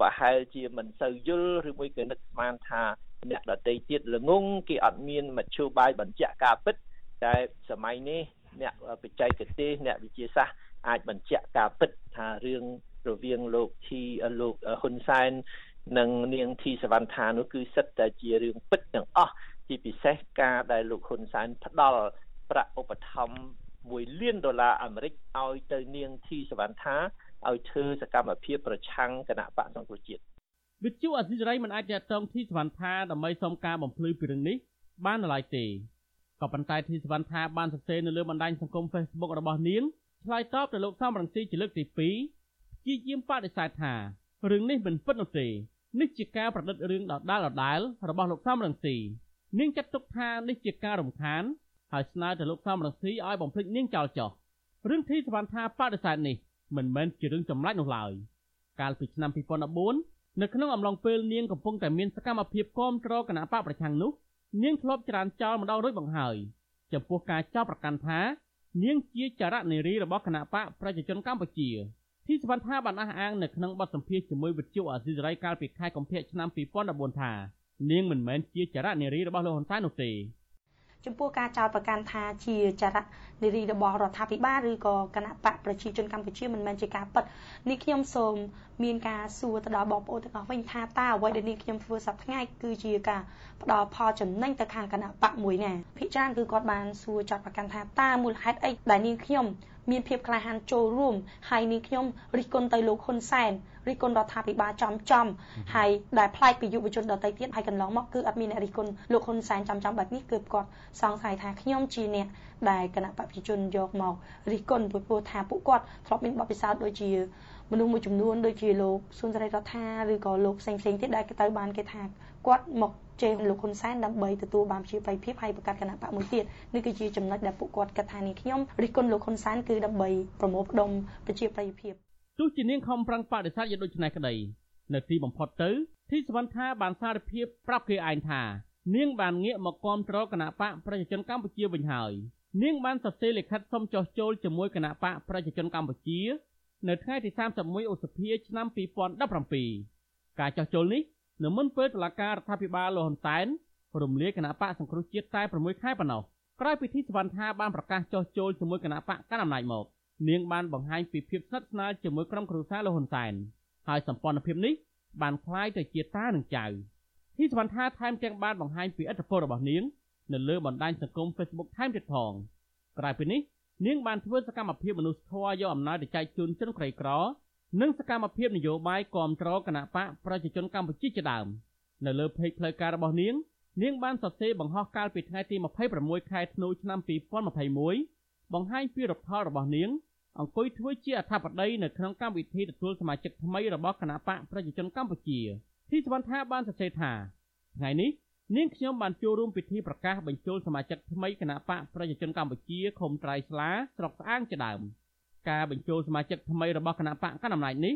ប្រហែលជាមិនសូវយល់ឬមួយក៏នឹកស្មានថាអ្នកដតីទៀតល្ងងគេអត់មានមធ្យោបាយបញ្ជាក់ការពិតតែសម័យនេះអ្នកបច្ចេកទេសអ្នកវិទ្យាសាស្ត្រអាចបញ្ជាក់ការពិតថារឿងរវាងលោកធីលោកហ៊ុនសែននិងនាងធីសវណ្ណថានោះគឺសិតតែជារឿងពិតទាំងអស់ ជាពិសេសការដែលលោកហ៊ុនសែនផ្ដល់ប្រាក់ឧបត្ថម្ភ1លានដុល្លារអាមេរិកឲ្យទៅនាងធីសវណ្ណថាឲ្យធ្វើសកម្មភាពប្រឆាំងគណៈបកសង្គ្រោះជាតិវិទ្យុអសីសេរីមិនអាចតតងធីសវណ្ណថាដើម្បីសុំការបំភ្លឺពីរឿងនេះបាននៅឡើយទេក៏ប៉ុន្តែធីសវណ្ណថាបានសរសេរនៅលើបណ្ដាញសង្គម Facebook របស់នាងឆ្លើយតបទៅលោកសំរងស៊ីជាលើកទី2ព្យាយាមបដិសេធថារឿងនេះមិនពិតនោះទេនេះជាការប្រឌិតរឿងដដាលដដាលរបស់លោកសំរងស៊ី នាងចាត់ទុកថានេះជាការរំខានហើយស្នើទៅលោកសំរងស៊ីឲ្យបំភ្លេចនាងចោលចោលរឿងធីសវណ្ណថាបដិសេធនេះមិនមែនជារឿងចម្លែកនោះឡើយកាលពីឆ្នាំ2014នៅក្នុងអំឡុងពេលនាងកំពុងតែមានសកម្មភាពគាំទ្រគណៈបកប្រឆាំងនោះនាងធ្លាប់ច្រានចោលម្ដងរួចបង្ហើយចំពោះការចោទប្រកាន់ថានាងជាចរនារីរបស់គណៈបកប្រជាជនកម្ពុជាទីសវណ្ណថាបានអះអាងនៅក្នុងបទសម្ភាសន៍ជាមួយវិទ្យុអាស៊ីសេរីកាលពីខែកុម្ភៈឆ្នាំ2014ថា នាងមិនមែនជាចរនារីរបស់លោកហ៊ុនសែននោះទេចំពោះការចោទប្រកាន់ថាជាចរនារីរបស់រដ្ឋាភិបាលឬក៏គណៈបកប្រជាជនកម្ពុជាមិនមែនជាការពិតនេះខ្ញុំសូមមានការសួរទៅដល់បងប្អូនទាំងអស់វិញថាតើអ្វីដែលនាងខ្ញុំធ្វើសប្តាហ៍ថ្ងៃគឺជាការផ្ដល់ផលចំណេញទៅខាងគណៈបកមួយណាភិជាគឺគាត់បានសួរចាត់ប្រកាន់ថាតើមូលហេតុអីដែលនាងខ្ញុំ មានភាពក្លាហានចូលរួមហើយនាងខ្ញុំរិះគន់ទៅលោកហ៊ុនសែនរិះគន់រដ្ឋាភិបាលចំចំហើយដែលប្លែកពីយុវជនដទៃទៀតហើយកន្លងមកគឺអត់មានអ្នករិះគន់លោកហ៊ុនសែនចំចំបែបនេះគឺគាត់សង្ស័យថាខ្ញុំជាអ្នកដែលគណៈបព្វជិជនយកមករិះគន់ព្រោះថាពួកគាត់ធ្លាប់មានបទពិសោធន៍ដូចជាមនុស្សមួយចំនួនដូចជាលោកស៊ុនសេរីរដ្ឋាឬក៏លោកផ្សេងផ្សេងទៀតដែលទៅបានគេថាគាត់មក ជេរលោកហ៊ុនសែនដើម្បីទទួលបានជាបៃភាពហើយបង្កើតគណៈបកមួយទៀតនេះគឺជាចំណុចដែលពួកគាត់គិតថានេះខ្ញុំរិះគន់លោកហ៊ុនសែនគឺដើម្បីប្រមូលផ្ដុំប្រជាប្រិយភាពទោះជានាងខំប្រឹងបដិសេធយ៉ាងដូចនេះក្តីនៅទីបំផុតទៅធីសវណ្ណថាបានសារភាពប្រាប់គេឯងថានាងបានងាកមកគាំទ្រគណៈបកប្រជាជនកម្ពុជាវិញហើយនាងបានសរសេរលិខិតសុំចុះចូលជាមួយគណៈបកប្រជាជនកម្ពុជា នៅថ្ងៃទី31ឧសភាឆ្នាំ2017ការចោះចូលនេះ នៅមុនពេលតុលាការរដ្ឋាភិបាលលោកហ៊ុនសែនរំលាយគណៈបកសង្គ្រោះជាតិតែ6ខែប៉ុណ្ណោះក្រោយពីទីសវណ្ណថាបានប្រកាសចោះចូលជាមួយគណៈបកកណ្ដាលអំណាចមកនាងបានបង្ហាញពីភាពស្និទ្ធស្នាលជាមួយក្រុមគ្រួសារលោកហ៊ុនសែនហើយសម្ព័ន្ធភាពនេះបានคล้ายទៅជាតានិងចៅទីសវណ្ណថាថែមទាំងបានបង្ហាញពីឥទ្ធិពលរបស់នាងនៅលើបណ្ដាញសង្គម Facebook ថែមទៀតផងក្រៅពីនេះ នាងបានធ្វើសកម្មភាពមនុស្សធម៌យកអំណោយទៅចែកជូនជនក្រីក្រ និងសកម្មភាពនយោបាយគ្រប់គ្រងគណៈបកប្រជាជនកម្ពុជាជាដើមនៅលើเพจផ្លូវការរបស់នាងនាងបានសរសេរបង្ហោះកាលពីថ្ងៃទី26ខែធ្នូឆ្នាំ2021បង្ហាញពីរដ្ឋផលរបស់នាងអង្គុយធ្វើជាអធិបតីនៅក្នុងកម្មវិធីទទួលសមាជិកថ្មីរបស់គណៈបកប្រជាជនកម្ពុជាទីសវណ្ណថាបានសរសេរថាថ្ងៃនេះនាងខ្ញុំបានចូលរួមពិធីប្រកាសបញ្ចូលសមាជិកថ្មីគណៈបកប្រជាជនកម្ពុជាខុំត្រៃស្លាស្រុកស្អាងជាដើម ការបញ្ចូលសមាជិកថ្មីរបស់គណៈបកកណ្ដាលអំណាចនេះ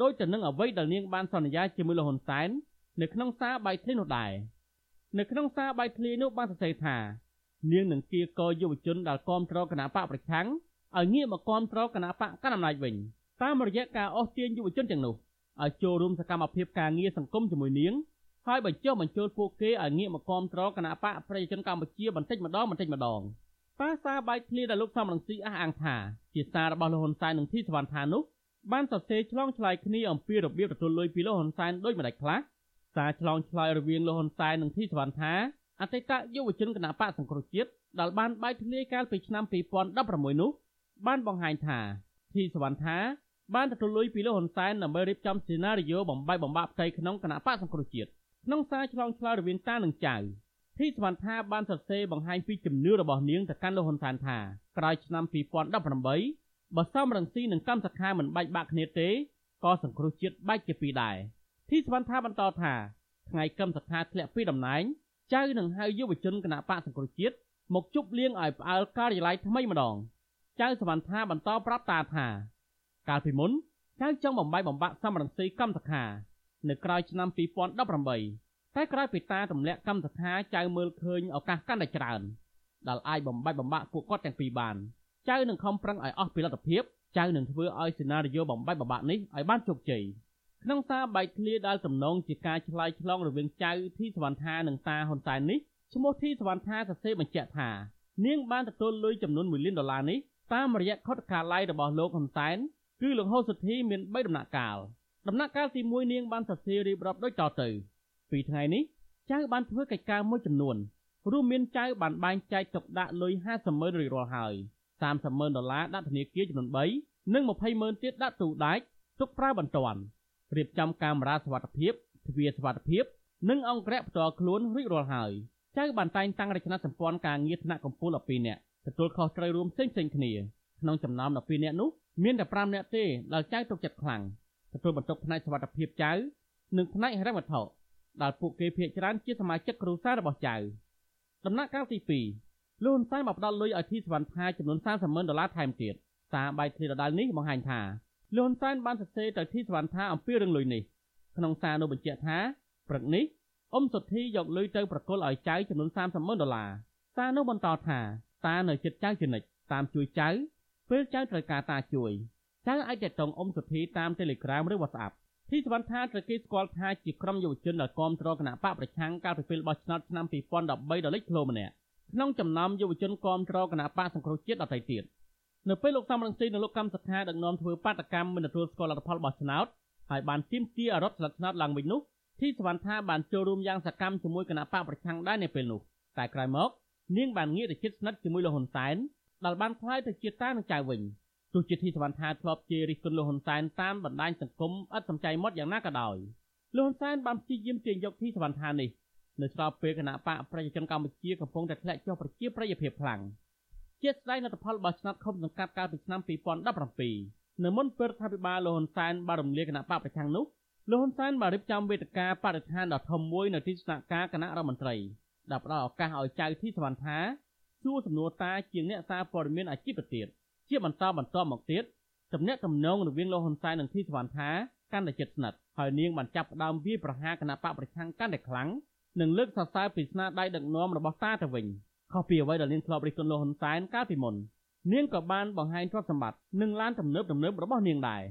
ដោយទៅនឹងអ្វីដែលនាងបានសន្យាជាមួយលោកហ៊ុនសែននៅក្នុងសារបាយធ្លីនោះដែរនៅក្នុងសារបាយធ្លីនោះបានសរសេរថានាងនឹងគៀកយុវជនដែលគាំទ្រគណៈបកប្រឆាំងឲ្យងាកមកគាំទ្រគណៈបកកណ្ដាលអំណាចវិញតាមរយៈការអស់ទាញយុវជនទាំងនោះឲ្យចូលរួមសកម្មភាពការងារសង្គមជាមួយនាងហើយបញ្ចុះបញ្ចូលពួកគេឲ្យងាកមកគាំទ្រគណៈបកប្រជាជនកម្ពុជាបន្តិចម្ដងបន្តិចម្ដង តើសារបាយធ្លាដែលលោកសំរងស៊ីអះអាងថាជាសាររបស់លោកហ៊ុនសែននិងធីសវណ្ណថានោះបានសរសេរឆ្លងឆ្លើយគ្នាអំពីរបៀបទទួលលុយពីលោកហ៊ុនសែនដូចម្ដេចខ្លះសារឆ្លងឆ្លើយរវាងលោកហ៊ុនសែននិងធីសវណ្ណថាអតីតយុវជនគណៈបកសង្គ្រោះជាតិដែលបានបាយធ្លាយកាលពីឆ្នាំ2016នោះបានបង្ហាញថាធីសវណ្ណថាបានទទួលលុយពីលោកហ៊ុនសែនដើម្បីរៀបចំសេណារីយ៉ូបំបីបំបាក់ផ្ទៃក្នុងគណៈបកសង្គ្រោះជាតិក្នុងសារឆ្លងឆ្លើយរវាងតានិងចៅ ធីសវណ្ណថាបានសរសេរបង្ហាញពីជំនឿរបស់នាងទៅកាន់លោកហ៊ុនសែនថាក្រោយឆ្នាំ2018បើសំរងស៊ីនិងកម្មសខាមិនបាច់បាក់គ្នាទេក៏សង្គ្រោះជាតិបែកជាពីរដែរធីសវណ្ណថាបន្តថាថ្ងៃកម្មសខាធ្លាក់ពីតំណែងចៅនឹងហៅយុវជនគណៈបកសង្គ្រោះជាតិមកជប់លៀងឲ្យផ្អើលការិយាល័យថ្មីម្ដងចៅសវណ្ណថាបន្តប្រាប់តាថាកាលពីមុនចៅចង់បំបីបំបាក់សំរងស៊ីកម្មសខានៅក្រោយឆ្នាំ2018 តែក្រោយពីតាទម្លាក់កម្មសខាចៅមើលឃើញឱកាសកាន់តែច្រើនដែលអាចបំបាច់បំបាក់ពួកគាត់ទាំងពីរបានចៅនឹងខំប្រឹងឲ្យអស់ពីលទ្ធភាពចៅនឹងធ្វើឲ្យសេណារីយ៉ូបំបាច់បំបាក់នេះឲ្យបានជោគជ័យក្នុងសារបែកធ្លាដែលទំនងជាការឆ្លើយឆ្លងរវាងចៅធីសវណ្ណថានិងតាហ៊ុនសែននេះឈ្មោះធីសវណ្ណថាសរសេរបញ្ជាក់ថានាងបានទទួលលុយចំនួន1លានដុល្លារនេះតាមរយៈខុទ្ទកាល័យរបស់លោកហ៊ុនសែនគឺលោកហូសុធីមាន3ដំណាក់កាលដំណាក់កាលទី1នាងបានសរសេររៀបរាប់ដូចតទៅ ពីថ្ងៃនេះចៅបានធ្វើកិច្ចការមួយចំនួនរួមមានចៅបានបែងចែកទុកដាក់លុយ50ម៉ឺនរួចរាល់ហើយ30ម៉ឺនដុល្លារដាក់ធនាគារចំនួន3និង20ម៉ឺនទៀតដាក់ទូដាច់ទុកប្រើបន្ទាន់រៀបចំកាមេរ៉ាសុវត្ថិភាពទ្វារសុវត្ថិភាពនិងអង្គរៈផ្ទាល់ខ្លួនរួចរាល់ហើយចៅបានតែងតាំងរចនាសម្ព័ន្ធការងារថ្នាក់កម្ពុជា12នាក់ទទួលខុសត្រូវរួមផ្សេងៗគ្នាក្នុងចំណោម12នាក់នោះមានតែ5នាក់ទេដែលចៅទុកចិត្តខ្លាំងទទួលបន្ទុកផ្នែកសុវត្ថិភាពចៅនិងផ្នែកហិរញ្ញវត្ថុ ដែលពួកគេភាគច្រើនជាសមាជិកគ្រួសាររបស់ចៅដំណាក់កាលទី2លោកហ៊ុនសែនបានផ្ដល់លុយឲ្យធីសវណ្ណថាចំនួន30ម៉ឺនដុល្លារថែមទៀតសារបាយធ្លាដដែលនេះបង្ហាញថាលោកហ៊ុនសែនបានសរសេរទៅធីសវណ្ណថាអំពីរឿងលុយនេះក្នុងសារនោះបញ្ជាក់ថាព្រឹកនេះអ៊ំសុធីយកលុយទៅប្រគល់ឲ្យចៅចំនួន30ម៉ឺនដុល្លារសារនោះបន្តថាតានៅចិត្តចៅជានិច្ចតាមជួយចៅពេលចៅត្រូវការតាជួយចៅអាចតតងអ៊ំសុធីតាម Telegram ឬ WhatsApp ទីសវណ្ណថាត្រូវគេស្គាល់ថាជាក្រុមយុវជនដែលគាំទ្រគណៈបកប្រឆាំងកាលពីពេលបោះឆ្នោតឆ្នាំ2013ដ៏លេចធ្លោម្នាក់ក្នុងចំណោមយុវជនគាំទ្រគណៈបកសង្គ្រោះជាតិដទៃទៀតនៅពេលលោកសំរងស៊ីនិងលោកកម្មសខាដឹកនាំធ្វើបាតកម្មមិនទទួលស្គាល់លទ្ធផលបោះឆ្នោតហើយបានទាមទារឲ្យរដ្ឋស្លឹកឆ្នោតឡើងវិញនោះទីសវណ្ណថាបានចូលរួមយ៉ាងសកម្មជាមួយគណៈបកប្រឆាំងដែរនៅពេលនោះតែក្រោយមកនាងបានងាកទៅជិតស្និទ្ធជាមួយលោកហ៊ុនសែនដែលបានក្លាយទៅជាតានឹងចៅវិញ ទោះជាធីសវណ្ណថាធ្លាប់ជារិះគន់លោកហ៊ុនសែនតាមបណ្ដាញសង្គមឥតសំចៃមាត់យ៉ាងណាក៏ដោយលោកហ៊ុនសែនបានព្យាយាមទាញយកធីសវណ្ណថានេះនៅស្របពេលគណៈបកប្រជាជនកម្ពុជាកំពុងតែធ្លាក់ចុះប្រជាប្រិយភាពខ្លាំងជាស្ដែងលទ្ធផលរបស់ឆ្នាំខុំសង្កាត់កាលពីឆ្នាំ2017នៅមុនពេលរដ្ឋាភិបាលលោកហ៊ុនសែនបានរំលាយគណៈបកប្រឆាំងនោះលោកហ៊ុនសែនបានរៀបចំវេទិកាបរិស្ថានដ៏ធំមួយនៅទីស្នាក់ការគណៈរដ្ឋមន្ត្រីដែលផ្ដល់ឱកាសឲ្យចៅធីសវណ្ណថាសួរសំណួរតាជាងអ្នកសារព័ត៌មានអាជីពទៅទៀត ជាបន្តបន្តមកទៀតទំនាក់ទំនងរវាងលោកហ៊ុនសែននិងធីសវណ្ណថាកាន់តែជិតស្និទ្ធហើយនាងបានចាប់ផ្ដើមវាយប្រហារគណៈបកប្រឆាំងកាន់តែខ្លាំងនិងលើកសរសើរពីស្នាដៃដឹកនាំរបស់តាទៅវិញខុសពីអ្វីដែលនាងធ្លាប់រិះគន់លោកហ៊ុនសែនកាលពីមុននាងក៏បានបង្ហាញទ្រព្យសម្បត្តិនិងឡានទំនើបទំនើបរបស់នាងដែរ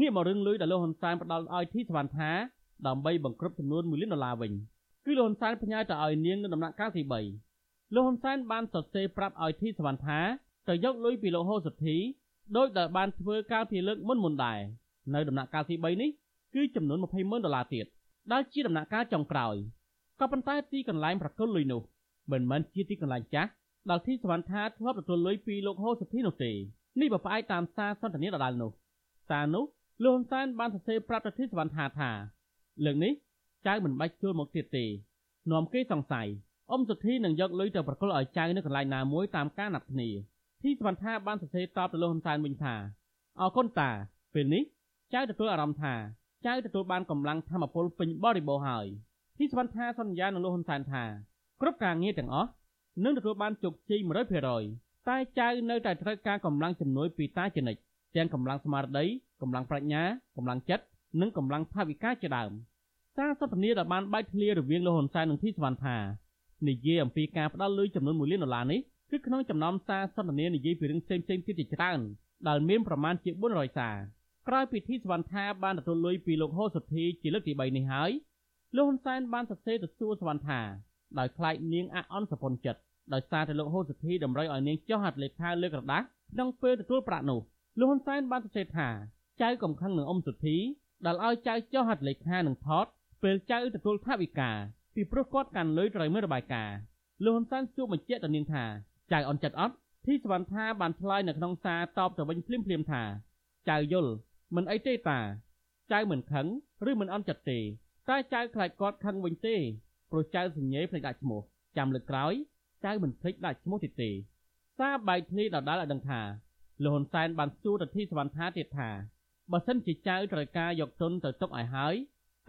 ងាកមករឿងលុយដែលលោកហ៊ុនសែនផ្ដល់ឲ្យធីសវណ្ណថាដើម្បីបង្ក្រប់ចំនួន1លានដុល្លារវិញគឺលោកហ៊ុនសែនផ្ញើទៅឲ្យនាងនៅដំណាក់កាលទី3លោកហ៊ុនសែនបានសរសេរប្រាប់ឲ្យធីសវណ្ណថា ទៅយកលុយពីលោកហូសុធីដោយដែលបានធ្វើកាលពីលើកមុនមុនដែរនៅដំណាក់កាលទី3នេះគឺចំនួន20ម៉ឺនដុល្លារទៀតដែលជាដំណាក់កាលចុងក្រោយក៏ប៉ុន្តែទីកន្លែងប្រគល់លុយនោះមិនមែនជាទីកន្លែងចាស់ដល់ទីសវណ្ណថាធ្លាប់ទទួលលុយពីលោកហូសុធីនោះទេនេះបើផ្អែកតាមសារសន្ទនាដដែលនោះសារនោះលោកហ៊ុនសែនបានសរសេរប្រាប់ទៅទីសវណ្ណថាថាលើកនេះចៅមិនបាច់ជួលមកទៀតទេនាំគេសង្ស័យអ៊ំសុធីនឹងយកលុយទៅប្រគល់ឲ្យចៅនៅកន្លែងណាមួយតាមការណាត់គ្នា ទីសវណ្ណថាបានសរសេរតបទៅលោកហ៊ុនសែនវិញថាអរគុណតាពេលនេះចៅទទួលអារម្មណ៍ថាចៅទទួលបានកម្លាំងធម៌ពលពេញបរិបូរណ៍ហើយទីសវណ្ណថាសន្យានឹងលោកហ៊ុនសែនថាគ្រប់ការងារទាំងអស់នឹងទទួលបានជោគជ័យ100%តែចៅនៅតែត្រូវការកម្លាំងជំនួយពីតាជានិច្ចទាំងកម្លាំងស្មារតីកម្លាំងប្រាជ្ញាកម្លាំងចិត្តនិងកម្លាំងថវិកាជាដើមសារសន្ទនាដែលបានបែកធ្លាយរវាងលោកហ៊ុនសែននិងធីសវណ្ណថានិយាយអំពីការផ្ដាល់លុយចំនួន1លានដុល្លារនេះ គឺក្នុងចំណោមសារសន្ទនានិយាយពីរឿងផ្សេងៗទៀតជាច្រើនដែលមានប្រមាណជា400សារក្រោយពីធីសវណ្ណថាបានទទួលលុយពីលោកហូសុធីជាលើកទី3នេះហើយលោកហ៊ុនសែនបានសរសេរទៅសួរសវណ្ណថាដោយខ្លាចនាងអអន់សពុនចិត្តដោយសារតែលោកហូសុធីតម្រូវឲ្យនាងចុះហត្ថលេខាលើក្រដាសក្នុងពេលទទួលប្រាក់នោះលោកហ៊ុនសែនបានសរសេរថាចៅកំខឹងនឹងអ៊ំសុធីដែលឲ្យចៅចុះហត្ថលេខានឹងថតពេលចៅទទួលថវិកាពីព្រោះគាត់កាន់លុយត្រូវមើលរបាយការណ៍លោកហ៊ុនសែនសួរបញ្ជាក់ទៅនាងថា ចៅអន់ចិត្តអត់ធីសវណ្ណថាបានឆ្លើយនៅក្នុងសារតបទៅវិញភ្លាមភ្លាមថា ចៅយល់មិនអីទេតា ចៅមិនខឹងឬមិនអន់ចិត្តទេតែចៅខ្លាចគាត់ខឹងវិញទេព្រោះចៅសញ្ញេភ្លេចដាក់ឈ្មោះចាំលើកក្រោយចៅមិនភ្លេចដាក់ឈ្មោះទៀតទេសារបែកធ្លាយដដាលឲ្យដឹងថាលោកហ៊ុនសែនបានសួរទៅធីសវណ្ណថាទៀតថាបើសិនជាចៅត្រូវការយកទុនទៅទុកឲ្យហើយ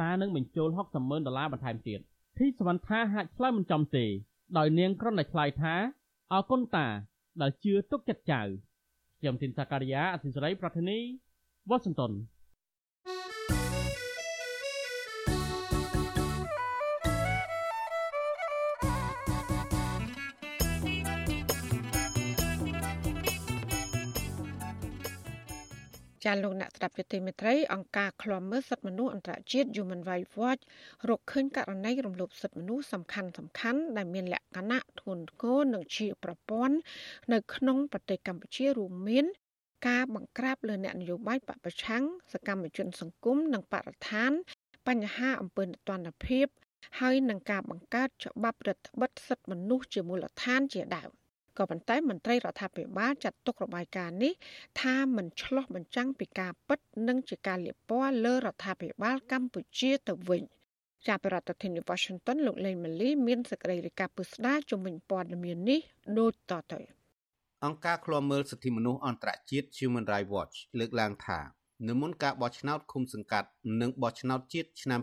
តានឹងបញ្ចូល60ម៉ឺនដុល្លារបន្ថែមទៀតធីសវណ្ណថាហាក់ឆ្លើយមិនចំទេដោយនាងគ្រាន់តែឆ្លើយថា អរគុណតា ដែលជឿទុកចិត្តចៅខ្ញុំទីនសាការីយ៉ាអសិសរីប្រធានីវ៉ាស៊ីនតោន ចាលោកអ្នកស្ដាប់យុតិមេត្រីអង្គការឃ្លាំមើលសិទ្ធិមនុស្សអន្តរជាតិ Human Rights Watch រកឃើញករណីរំលោភសិទ្ធិមនុស្សសំខាន់សំខាន់ដែលមានលក្ខណៈធ្ងន់ធ្ងរនិងជាប្រព័ន្ធនៅក្នុងប្រទេសកម្ពុជារួមមានការបង្ក្រាបលើអ្នកនយោបាយបពប្រឆាំងសកម្មជនសង្គមនិងបរិស្ថាន បញ្ហាអំពើនិទានភាព ហើយនឹងការបង្កើតច្បាប់រដ្ឋបិទសិទ្ធិមនុស្សជាមូលដ្ឋានជាដើម។ ក៏ប៉ុន្តែមន្ត្រីរដ្ឋាភិបាលចាត់ទុករបាយការណ៍នេះថាមិនឆ្លោះបញ្ចាំងពីការពិតនិងជាការលាបពណ៌លើរដ្ឋាភិបាលកម្ពុជាទៅវិញចាប់ពីរដ្ឋធានី Washington លោកលេងម៉ាលីមានសេចក្តីរាយការណ៍ពុស្ដាជំនាញព័ត៌មាននេះដូចតទៅអង្គការឃ្លាំមើលសិទ្ធិមនុស្សអន្តរជាតិ Human Rights Watch លើកឡើងថានៅមុនការបោះឆ្នោតឃុំសង្កាត់និងបោះឆ្នោតជាតិឆ្នាំ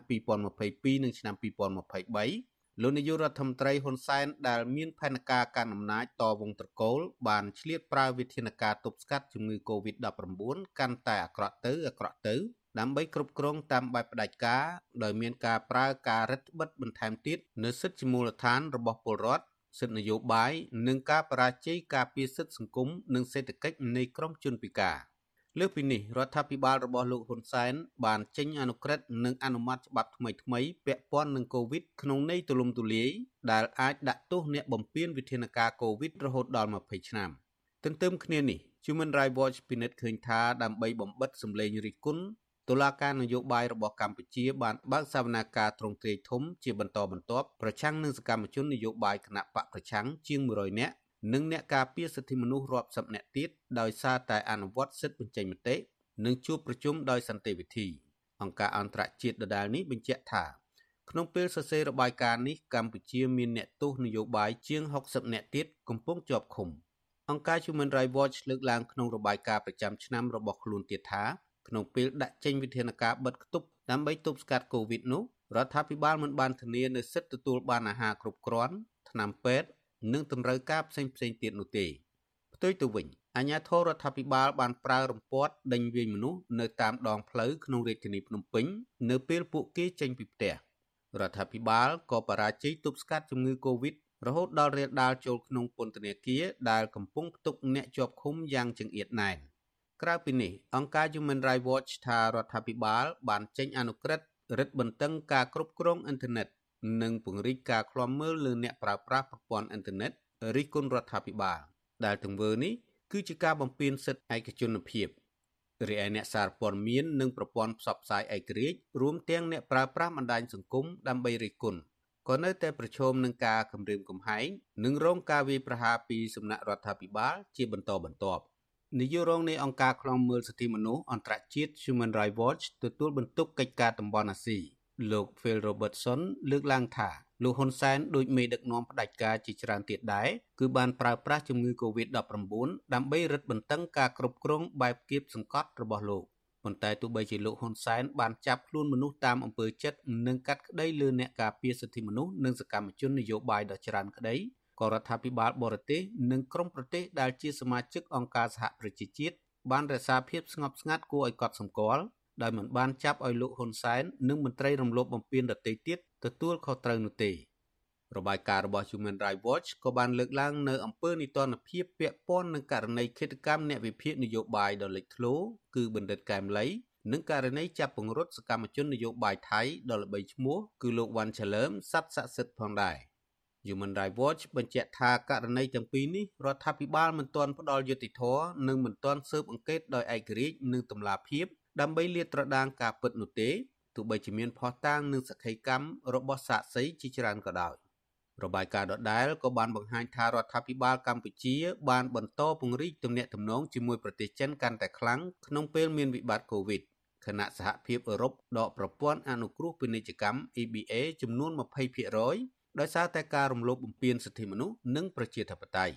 2022និងឆ្នាំ2023 លោកនាយករដ្ឋមន្ត្រីហ៊ុនសែនដែលមានផែនការកាន់អំណាចតវងត្រកូល បានឆ្លៀតប្រើវិធានការទប់ស្កាត់ជំងឺ Covid-19 កាន់តែអាក្រក់ទៅអាក្រក់ទៅដើម្បីគ្រប់គ្រងតាមបែបផ្ដាច់ការដោយមានការប្រើការរឹតបន្តឹងបន្ថែមទៀតនៅសិទ្ធិជាមូលដ្ឋានរបស់ពលរដ្ឋសិទ្ធិនយោបាយនិងការបរាជ័យការពារសិទ្ធិសង្គមនិងសេដ្ឋកិច្ចនៃក្រុមជនពិការ។ លើសពីនេះរដ្ឋាភិបាលរបស់លោកហ៊ុនសែនបានចេញអនុក្រឹត្យនិងអនុម័តច្បាប់ថ្មីៗពាក់ព័ន្ធនឹងកូវីដក្នុងន័យទូលំទូលាយដែលអាចដាក់ទោសអ្នកបំពានវិធានការកូវីដរហូតដល់20ឆ្នាំទន្ទឹមគ្នានេះ Human Rights Watch ពិនិត្យឃើញថាដើម្បីបំបិតសម្លេងរិះគន់តុលាការនយោបាយរបស់កម្ពុជាបានបើកសវនាការទ្រង់ទ្រាយធំជាបន្តបន្ទាប់ប្រឆាំងនឹងសកម្មជននយោបាយគណៈបកប្រឆាំងជាង100នាក់ និងអ្នកការពារសិទ្ធិមនុស្សរាប់សិបនាក់ទៀតដោយសារតែអនុវត្តសិទ្ធិបញ្ចេញមតិនិងជួបប្រជុំដោយសន្តិវិធី អង្គការអន្តរជាតិដដែលនេះបញ្ជាក់ថាក្នុងពេលសរសេររបាយការណ៍នេះកម្ពុជាមានអ្នកទោសនយោបាយជាង60នាក់ទៀតកំពុងជាប់ឃុំអង្គការ Human Rights Watch លើកឡើងក្នុងរបាយការណ៍ប្រចាំឆ្នាំរបស់ខ្លួនទៀតថាក្នុងពេលដាក់ចេញវិធានការបិទគប់ដើម្បីទប់ស្កាត់ COVID នោះរដ្ឋាភិបាលមិនបានធានានូវសិទ្ធិទទួលបានអាហារគ្រប់គ្រាន់ថ្នាំពេទ្យ និងតម្រូវការផ្សេងផ្សេងទៀតនោះទេផ្ទុយទៅវិញអាជ្ញាធររដ្ឋាភិបាលបានប្រើរំពាត់ដេញវាយមនុស្សនៅតាមដងផ្លូវក្នុងរាជធានីភ្នំពេញនៅពេលពួកគេចេញពីផ្ទះរដ្ឋាភិបាលក៏បរាជ័យទប់ស្កាត់ជំងឺ Covid រហូតដល់រាលដាលចូលក្នុងពន្ធនាគារដែលកំពុងផ្ទុកអ្នកជាប់ឃុំយ៉ាងចង្អៀតណែនក្រៅពីនេះអង្គការ Human Rights Watch ថារដ្ឋាភិបាលបានចេញអនុក្រឹត្យរឹតបន្តឹងការគ្រប់គ្រងអ៊ីនធឺណិត និងពង្រីកការឃ្លាំមើលលើអ្នកប្រើប្រាស់ប្រព័ន្ធអ៊ីនធឺណិតរិះគន់រដ្ឋាភិបាលដែលទង្វើនេះគឺជាការបំពានសិទ្ធិឯកជនភាពរីឯអ្នកសារព័ត៌មាននិងប្រព័ន្ធផ្សព្វផ្សាយឯករាជ្យរួមទាំងអ្នកប្រើប្រាស់បណ្ដាញសង្គមដើម្បីរិះគន់ក៏នៅតែប្រឈមនឹងការគំរាមកំហែងនិងរងការវាយប្រហារពីសំណាក់រដ្ឋាភិបាលជាបន្តបន្ទាប់នាយករងនៃអង្គការឃ្លាំមើលសិទ្ធិមនុស្សអន្តរជាតិ Human Rights Watch ទទួលបន្ទុកកិច្ចការតំបន់អាស៊ី លោក Phil Robertson លើកឡើងថាលោកហ៊ុនសែនដូចមេដឹកនាំផ្ដាច់ការជាច្រើនទៀតដែរគឺបានប្រើប្រាស់ជំងឺ Covid-19 ដើម្បីរឹតបន្តឹងការគ្រប់គ្រងបែបគៀបសង្កត់របស់លោកប៉ុន្តែទោះបីជាលោកហ៊ុនសែនបានចាប់ខ្លួនមនុស្សតាមអំពើចិត្តនិងកាត់ក្តីលើអ្នកការពារសិទ្ធិមនុស្សនិងសកម្មជននយោបាយដ៏ច្រើនក្តីក៏រដ្ឋាភិបាលបរទេសនិងក្រុមប្រទេសដែលជាសមាជិកអង្គការសហប្រជាជាតិបានរក្សាភាពស្ងប់ស្ងាត់គួរឲ្យកត់សម្គាល់ ដោយមិនបានចាប់ឲ្យលោកហ៊ុនសែននិងមន្ត្រីរំលោភបំពានដទៃទៀតទទួលខុសត្រូវនោះទេរបាយការណ៍របស់ Human Rights Watch ក៏បានលើកឡើងនៅអំពើនីតិរដ្ឋភាពពាក់ព័ន្ធនឹងករណីឃាតកម្មអ្នកវិភាគនយោបាយដ៏លេចធ្លោគឺបណ្ឌិតកែមលីនិងករណីចាប់ពង្រត់សកម្មជននយោបាយថៃដ៏ល្បីឈ្មោះគឺលោកវ៉ាន់ឆលើមសັດស័ក្តិសិទ្ធផងដែរ Human Rights Watch បញ្ជាក់ថាករណីទាំងពីរនេះរដ្ឋាភិបាលមិនទាន់ផ្ដល់យុត្តិធម៌និងមិនទាន់ស៊ើបអង្កេតដោយឯករាជ្យនិងតម្លាភាព ដើម្បីលាតត្រដាងការពិតនោះទេទោះបីជាមានភស្តុតាងនិងសក្ខីកម្មរបស់សាក្សីជាច្រើនក៏ដោយរបាយការណ៍ដដែលក៏បានបង្ហាញថារដ្ឋាភិបាលកម្ពុជា បានបន្តពង្រីកទំនាក់ទំនងជាមួយប្រទេសចិនកាន់តែខ្លាំងក្នុងពេលមានវិបត្តិ COVID ខណៈសហភាពអឺរ៉ុបដកប្រព័ន្ធអនុគ្រោះពាណិជ្ជកម្ម EBA ចំនួន20%ដោយសារតែការរំលោភបំពានសិទ្ធិមនុស្សនិងប្រជាធិបតេយ្យ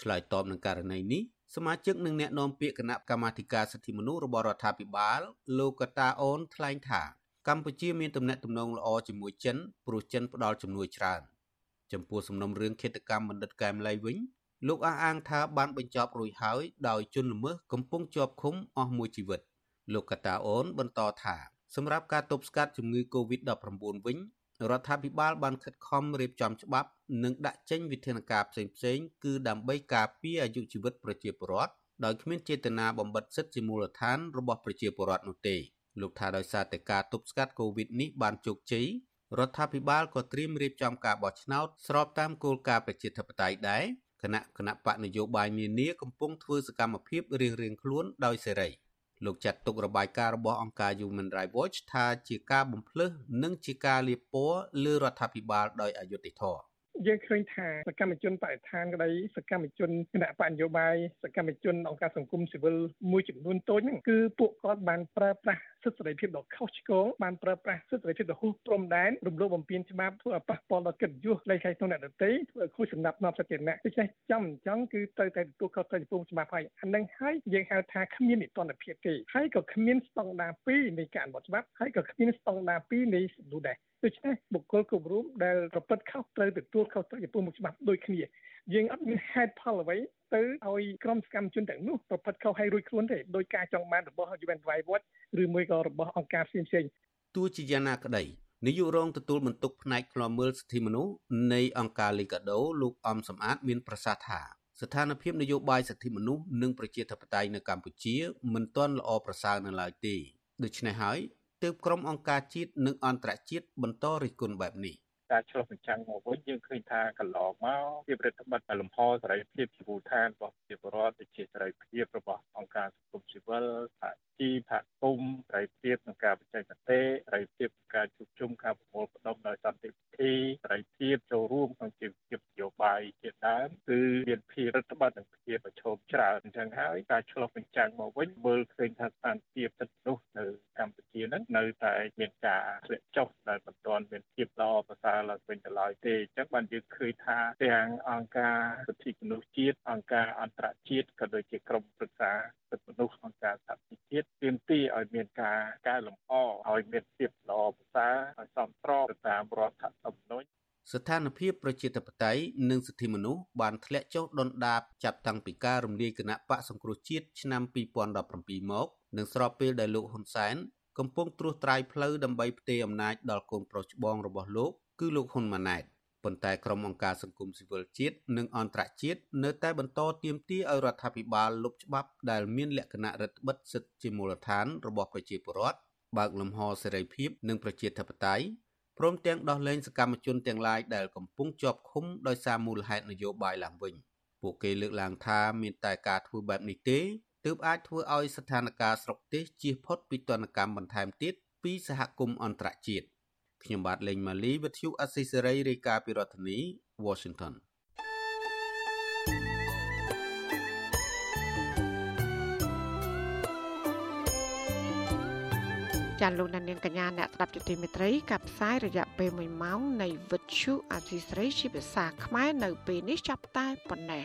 ឆ្លើយតបនឹងករណីនេះ សមាជិកនិងអ្នកនាំពាក្យគណៈកម្មាធិការសិទ្ធិមនុស្សរបស់រដ្ឋាភិបាលលោកកតាអូនថ្លែងថាកម្ពុជាមានទំនាក់ទំនងល្អជាមួយចិនព្រោះចិនផ្ដល់ជំនួយច្រើនចំពោះសំណុំរឿងឃាតកម្មបណ្ឌិតកែមលីវិញលោកអះអាងថាបានបញ្ចប់រួចហើយដោយជនល្មើសកំពុងជាប់ឃុំអស់មួយជីវិតលោកកតាអូនបន្តថាសម្រាប់ការទប់ស្កាត់ជំងឺ Covid-19 វិញ រដ្ឋាភិបាលបានខិតខំរៀបចំច្បាប់ និងដាក់ចេញវិធានការផ្សេងៗគឺដើម្បីការពារអាយុជីវិតប្រជាពលរដ្ឋដោយគ្មានចេតនាបំបិទសិទ្ធិជាមូលដ្ឋានរបស់ប្រជាពលរដ្ឋនោះទេលោកថាដោយសារតែការទប់ស្កាត់កូវីដនេះបានជោគជ័យរដ្ឋាភិបាលក៏ត្រៀមរៀបចំការបោះឆ្នោតស្របតាមគោលការណ៍ប្រជាធិបតេយ្យដែរគណៈគណៈបកនយោបាយនានាកំពុងធ្វើសកម្មភាពរៀងៗខ្លួនដោយសេរី លោកចាត់ទុករបាយការណ៍របស់អង្គការ Human Rights Watch ថាជាការបំភ្លឺនិងជាការលាបពណ៌លើរដ្ឋាភិបាលដោយអយុត្តិធម៌ យើងឃើញថាសកម្មជនបរិស្ថានក្តីសកម្មជនគណៈបញ្ញយោបាយសកម្មជនអង្គការសង្គមស៊ីវិលមួយចំនួនតូចហ្នឹងគឺពួកគាត់បានប្រើប្រាស់សិទ្ធិសេរីភាពដ៏ខុសឆ្គងបានប្រើប្រាស់សិទ្ធិសេរីភាពដ៏ហួសព្រំដែនរំលោភបំពានច្បាប់ធ្វើឲ្យប៉ះពាល់ដល់កិត្តិយសលេខក្នុងអ្នកដទៃធ្វើឲ្យខូចសំណាប់នាំសាធារណៈដូច្នេះចំអញ្ចឹងគឺត្រូវតែទទួលខុសត្រូវចំពោះច្បាប់ហើយអានឹងហើយយើងហៅថាគ្មាននិតិរដ្ឋភាពទេហើយក៏គ្មានស្តង់ដារ2នៃការអនុវត្តច្បាប់ហើយក៏គ្មានស្តង់ដារ2នៃសំណួរដែរ ដូច្នេះបុគ្គលគ្រប់រូបដែលប្រព្រឹត្តខុសត្រូវទទួលខុសត្រូវចំពោះមុខច្បាប់ដូចគ្នាយើងអត់មានហេតុផលអ្វីទៅឲ្យក្រុមសកម្មជនទាំងនោះប្រព្រឹត្តខុសឲ្យរួចខ្លួនទេដោយការចង់បានរបស់ Human Rights Watch ឬមួយក៏របស់អង្គការផ្សេងផ្សេងទោះជាយ៉ាងណាក្តីនាយករងទទួលបន្ទុកផ្នែកឃ្លាំមើលសិទ្ធិមនុស្សនៃអង្គការ Liga do លោកអំសំអាត មានប្រសាសន៍ថាស្ថានភាពនយោបាយសិទ្ធិមនុស្សនិងប្រជាធិបតេយ្យនៅកម្ពុជាមិនទាន់ល្អប្រសើរនៅឡើយទេដូច្នេះហើយ ទើបក្រុមអង្គការជាតិនិងអន្តរជាតិបន្តរិះគន់បែបនេះ ការឆ្លុះបញ្ចាំងមកវិញយើងឃើញថាកន្លងមកភាពរដ្ឋបတ်លំហសេរីភាពជីវូឋានរបស់ប្រជាពលរដ្ឋជាសេរីភាពរបស់អង្គការសង្គមស៊ីវិលសហជីពសហគមន៍សេរីភាពក្នុងការបញ្ចេញមតិសេរីភាពក្នុងការជួបជុំការប្រមូលផ្ដុំដោយសន្តិវិធីសេរីភាពចូលរួមក្នុងជីវភាពនយោបាយជាដើមគឺមានភាពរដ្ឋបတ်និងភាពប្រឈមច្រើនអញ្ចឹងហើយការឆ្លុះបញ្ចាំងមកវិញមើលឃើញថាស្ថានភាពសិទ្ធិមនុស្សនៅកម្ពុជានឹងនៅតែមានការធ្លាក់ចុះដែលមិនទាន់មានភាពល្អប្រសើរឡើងវិញទៅឡើយទេអញ្ចឹងបានយើងឃើញថាទាំងអង្គការសិទ្ធិមនុស្សជាតិអង្គការអន្តរជាតិក៏ដូចជាក្រុមប្រឹក្សាសិទ្ធិមនុស្សអង្គការសហជីវជាតិទាមទារឲ្យមានការកែលម្អឲ្យមានភាពល្អប្រសើរឲ្យសមស្របទៅតាមរដ្ឋធម្មនុញ្ញស្ថានភាពប្រជាធិបតេយ្យនិងសិទ្ធិមនុស្សបានធ្លាក់ចុះដុនដាបចាប់តាំងពីការរំលាយគណៈបកសង្គ្រោះជាតិឆ្នាំ2017មកនិងស្របពេលដែលលោកហ៊ុនសែនកំពុងត្រួសត្រាយផ្លូវដើម្បីផ្ទេរអំណាចដល់កូនប្រុសច្បងរបស់លោក គឺលោកហ៊ុនម៉ាណែតប៉ុន្តែក្រុមអង្គការសង្គមស៊ីវិលជាតិនិងអន្តរជាតិនៅតែបន្តទាមទារឲ្យរដ្ឋាភិបាលលុបច្បាប់ដែលមានលក្ខណៈរដ្ឋបិទសិទ្ធិជាមូលដ្ឋានរបស់ប្រជាពលរដ្ឋបើកលំហសេរីភាពនិងប្រជាធិបតេយ្យព្រមទាំងដោះលែងសកម្មជនទាំងឡាយដែលកំពុងជាប់ឃុំដោយសារមូលហេតុនយោបាយឡើងវិញពួកគេលើកឡើងថាមានតែការធ្វើបែបនេះទេទើបអាចធ្វើឲ្យស្ថានភាពស្រុកទេសជៀសផុតពីទណ្ឌកម្មបន្ថែមទៀតពីសហគមន៍អន្តរជាតិ ខ្ញុំបាទលេងម៉ាលីវិទ្យុអស៊ីសេរីរាយការណ៍ពីរដ្ឋធានី Washington ចាលោកនាងកញ្ញាអ្នកស្ដាប់ជទីមេត្រីកັບផ្សាយរយៈពេល1ម៉ោងនៃវិទ្យុអសីស្រីជាភាសាខ្មែរនៅពេលនេះចាប់តែប៉ុណ្ណេះ